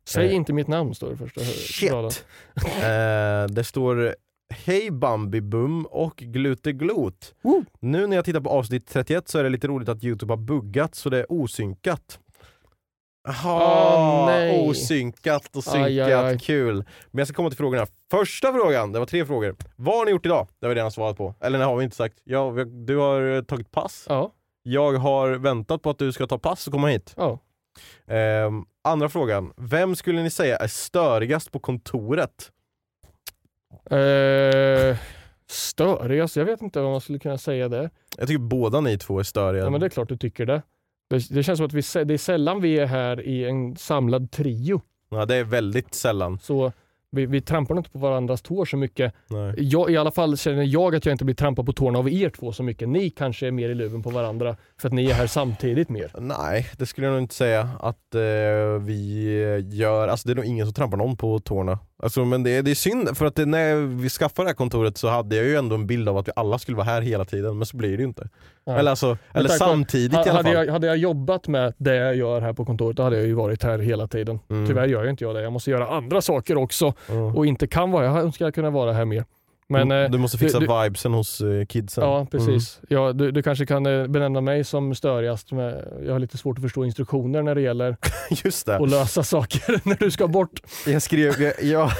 Säg inte mitt namn står det första. Shit! det står Hej Bambibum och Gluteglot. Woo! Nu när jag tittar på avsnitt 31 så är det lite roligt att Youtube har buggat så det är osynkat. Aha, Åh, nej. osynkat och synkat, Aj, aj, aj. kul. Men jag ska komma till frågorna. Första frågan, det var tre frågor. Vad har ni gjort idag? Det har vi redan svarat på. Eller det har vi inte sagt. Ja, vi- du har eh, tagit pass. Ja, Jag har väntat på att du ska ta pass och komma hit. ja. Ehm, andra frågan, vem skulle ni säga är störigast på kontoret? Eh, Störiga, jag vet inte vad man skulle kunna säga där. Jag tycker båda ni två är störiga. Ja men det är klart du tycker det. Det, det känns som att vi, det är sällan vi är här i en samlad trio. Ja, det är väldigt sällan. Så vi, vi trampar inte på varandras tår så mycket. Nej. Jag, I alla fall känner jag att jag inte blir trampad på tårna av er två så mycket. Ni kanske är mer i luven på varandra för att ni är här samtidigt mer. Nej, det skulle jag nog inte säga att eh, vi gör. Alltså det är nog ingen som trampar någon på tårna. Alltså, men det, är- det är synd, för att det, när vi skaffade det här kontoret så hade jag ju ändå en bild av att vi alla skulle vara här hela tiden, men så blir det ju inte. Nej. Eller, alltså, eller tack samtidigt Ha- i alla hade, fall. jag, hade jag jobbat med det jag gör här på kontoret, då hade jag ju varit här hela tiden. Mm. Tyvärr gör jag inte jag det. Jag måste göra andra saker också Ja. och inte kan vara. Jag önskar jag kunde vara här mer. Men, du, eh, du måste fixa du- vibesen hos eh, kidsen. Ja, precis. Ja, du, du kanske kan eh, benämna mig som störigast. Med, jag har lite svårt att förstå instruktioner när det gäller Mm. Just det. att lösa saker när du ska bort. Jag skrev, jag, jag,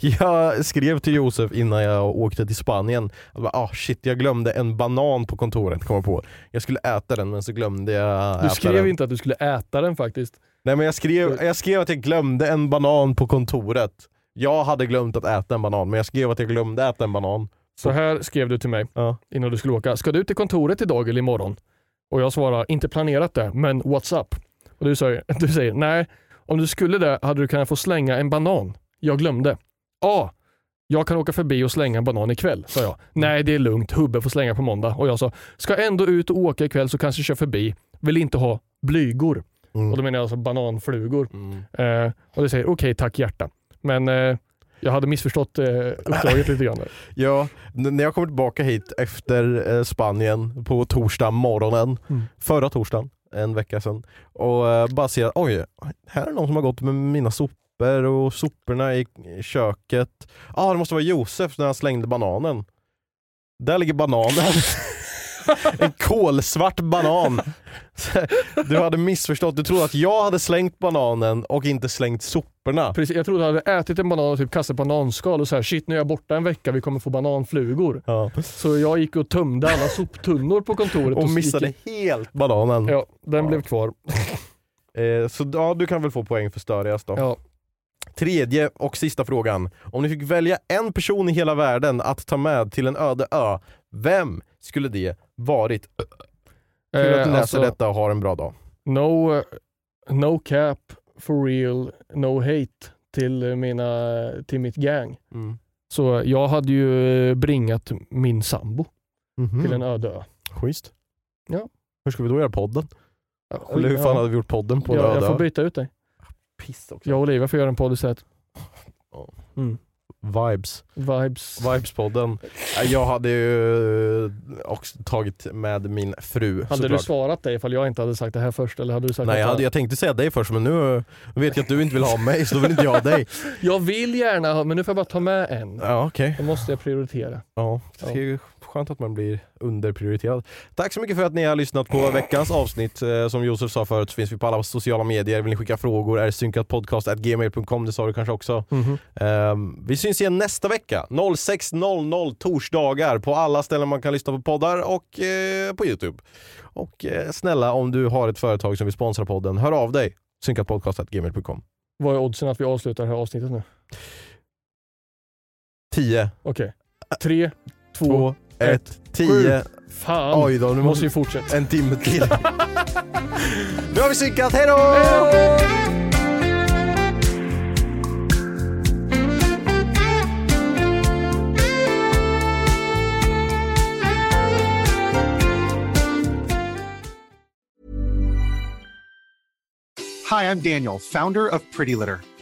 jag skrev till Josef innan jag åkte till Spanien. Jag bara, ah, shit, jag glömde en banan på kontoret, kom jag på. Jag skulle äta den men så glömde jag Du skrev den. inte att du skulle äta den faktiskt. Nej men jag skrev, jag skrev att jag glömde en banan på kontoret. Jag hade glömt att äta en banan, men jag skrev att jag glömde äta en banan. Så här skrev du till mig Ja. innan du skulle åka. Ska du till kontoret idag eller imorgon? Och jag svarar, inte planerat det, men what's up? Och du säger, du säger, nej, om du skulle det hade du kunnat få slänga en banan. Jag glömde. A. Jag kan åka förbi och slänga en banan ikväll, sa jag. Nej, det är lugnt. Hubbe får slänga på måndag. Och jag sa, ska ändå ut och åka ikväll så kanske kör förbi. Vill inte ha blygor. Mm. Och då menar jag alltså bananflugor. Mm. Eh, och det säger, okej tack hjärta. Men eh, jag hade missförstått eh, uppdraget lite grann. där. Ja, när jag kommer tillbaka hit efter eh, Spanien på torsdag morgonen, Mm. förra torsdagen, en vecka sedan, och eh, bara ser oj, här är någon som har gått med mina sopor och soporna i i köket. Ja, ah, det måste vara Josef när han slängde bananen. Där ligger bananen. en kolsvart banan. Du hade missförstått, du trodde att jag hade slängt bananen och inte slängt soporna. Precis, jag trodde jag hade ätit en banan och typ kastat bananskal och så här, shit nu är jag borta en vecka, vi kommer få bananflugor. Ja. Så jag gick och tömde alla soptunnor på kontoret. Och så missade gick helt bananen. Ja, den Ja. blev kvar. Eh, så ja, du kan väl få poäng för störigast då. Ja. Tredje och sista frågan. Om ni fick välja en person i hela världen att ta med till en öde ö, vem skulle det varit? Kul att du Eh, läser alltså, detta och har en bra dag. No, eh, no cap, for real, no hate till, mina, till mitt gang. Mm. Så jag hade ju eh, bringat min sambo Mhm. till en öde ö. Schysst. Ja. Hur ska vi då göra podden? Ja, Eller hur fan ja. hade vi gjort podden på en jag, öde jag får byta ut dig. Piss också. Jag och Olivia får göra en podd istället. Ja. Mm. Vibes. Vibes. Vibespodden. Ja, Jag hade ju eh, också tagit med min fru Hade du såklart. svarat dig ifall jag inte hade sagt det här först? Eller hade du sagt Nej, jag, hade, jag tänkte säga dig först men nu vet jag att du inte vill ha mig så då vill inte jag ha dig. Jag vill gärna ha, men nu får jag bara ta med en. Ja okej. Då måste jag prioritera. Ja, det är ju skönt att man blir underprioriterad. Tack så mycket för att ni har lyssnat på veckans avsnitt. Eh, Som Josef sa förut så finns vi på alla sociala medier. Vill ni skicka frågor är synkatpodcast.gmail.com, det sa du kanske också. Mhm. Ehm, vi syns igen nästa vecka, 06.00 torsdagar på alla ställen man kan lyssna på poddar och eh, på Youtube. Och eh, snälla om du har ett företag som vill sponsra podden, hör av dig. synkatpodcast.gmail.com. Vad är oddsen att vi avslutar det här avsnittet nu? 10, Okej. Tre, två, 2, 1, 10. sju. Fan. Oj då, nu måste vi fortsätta. En timme till. nu har vi synkat, hejdå! Hi, I'm Daniel, founder of Pretty Litter.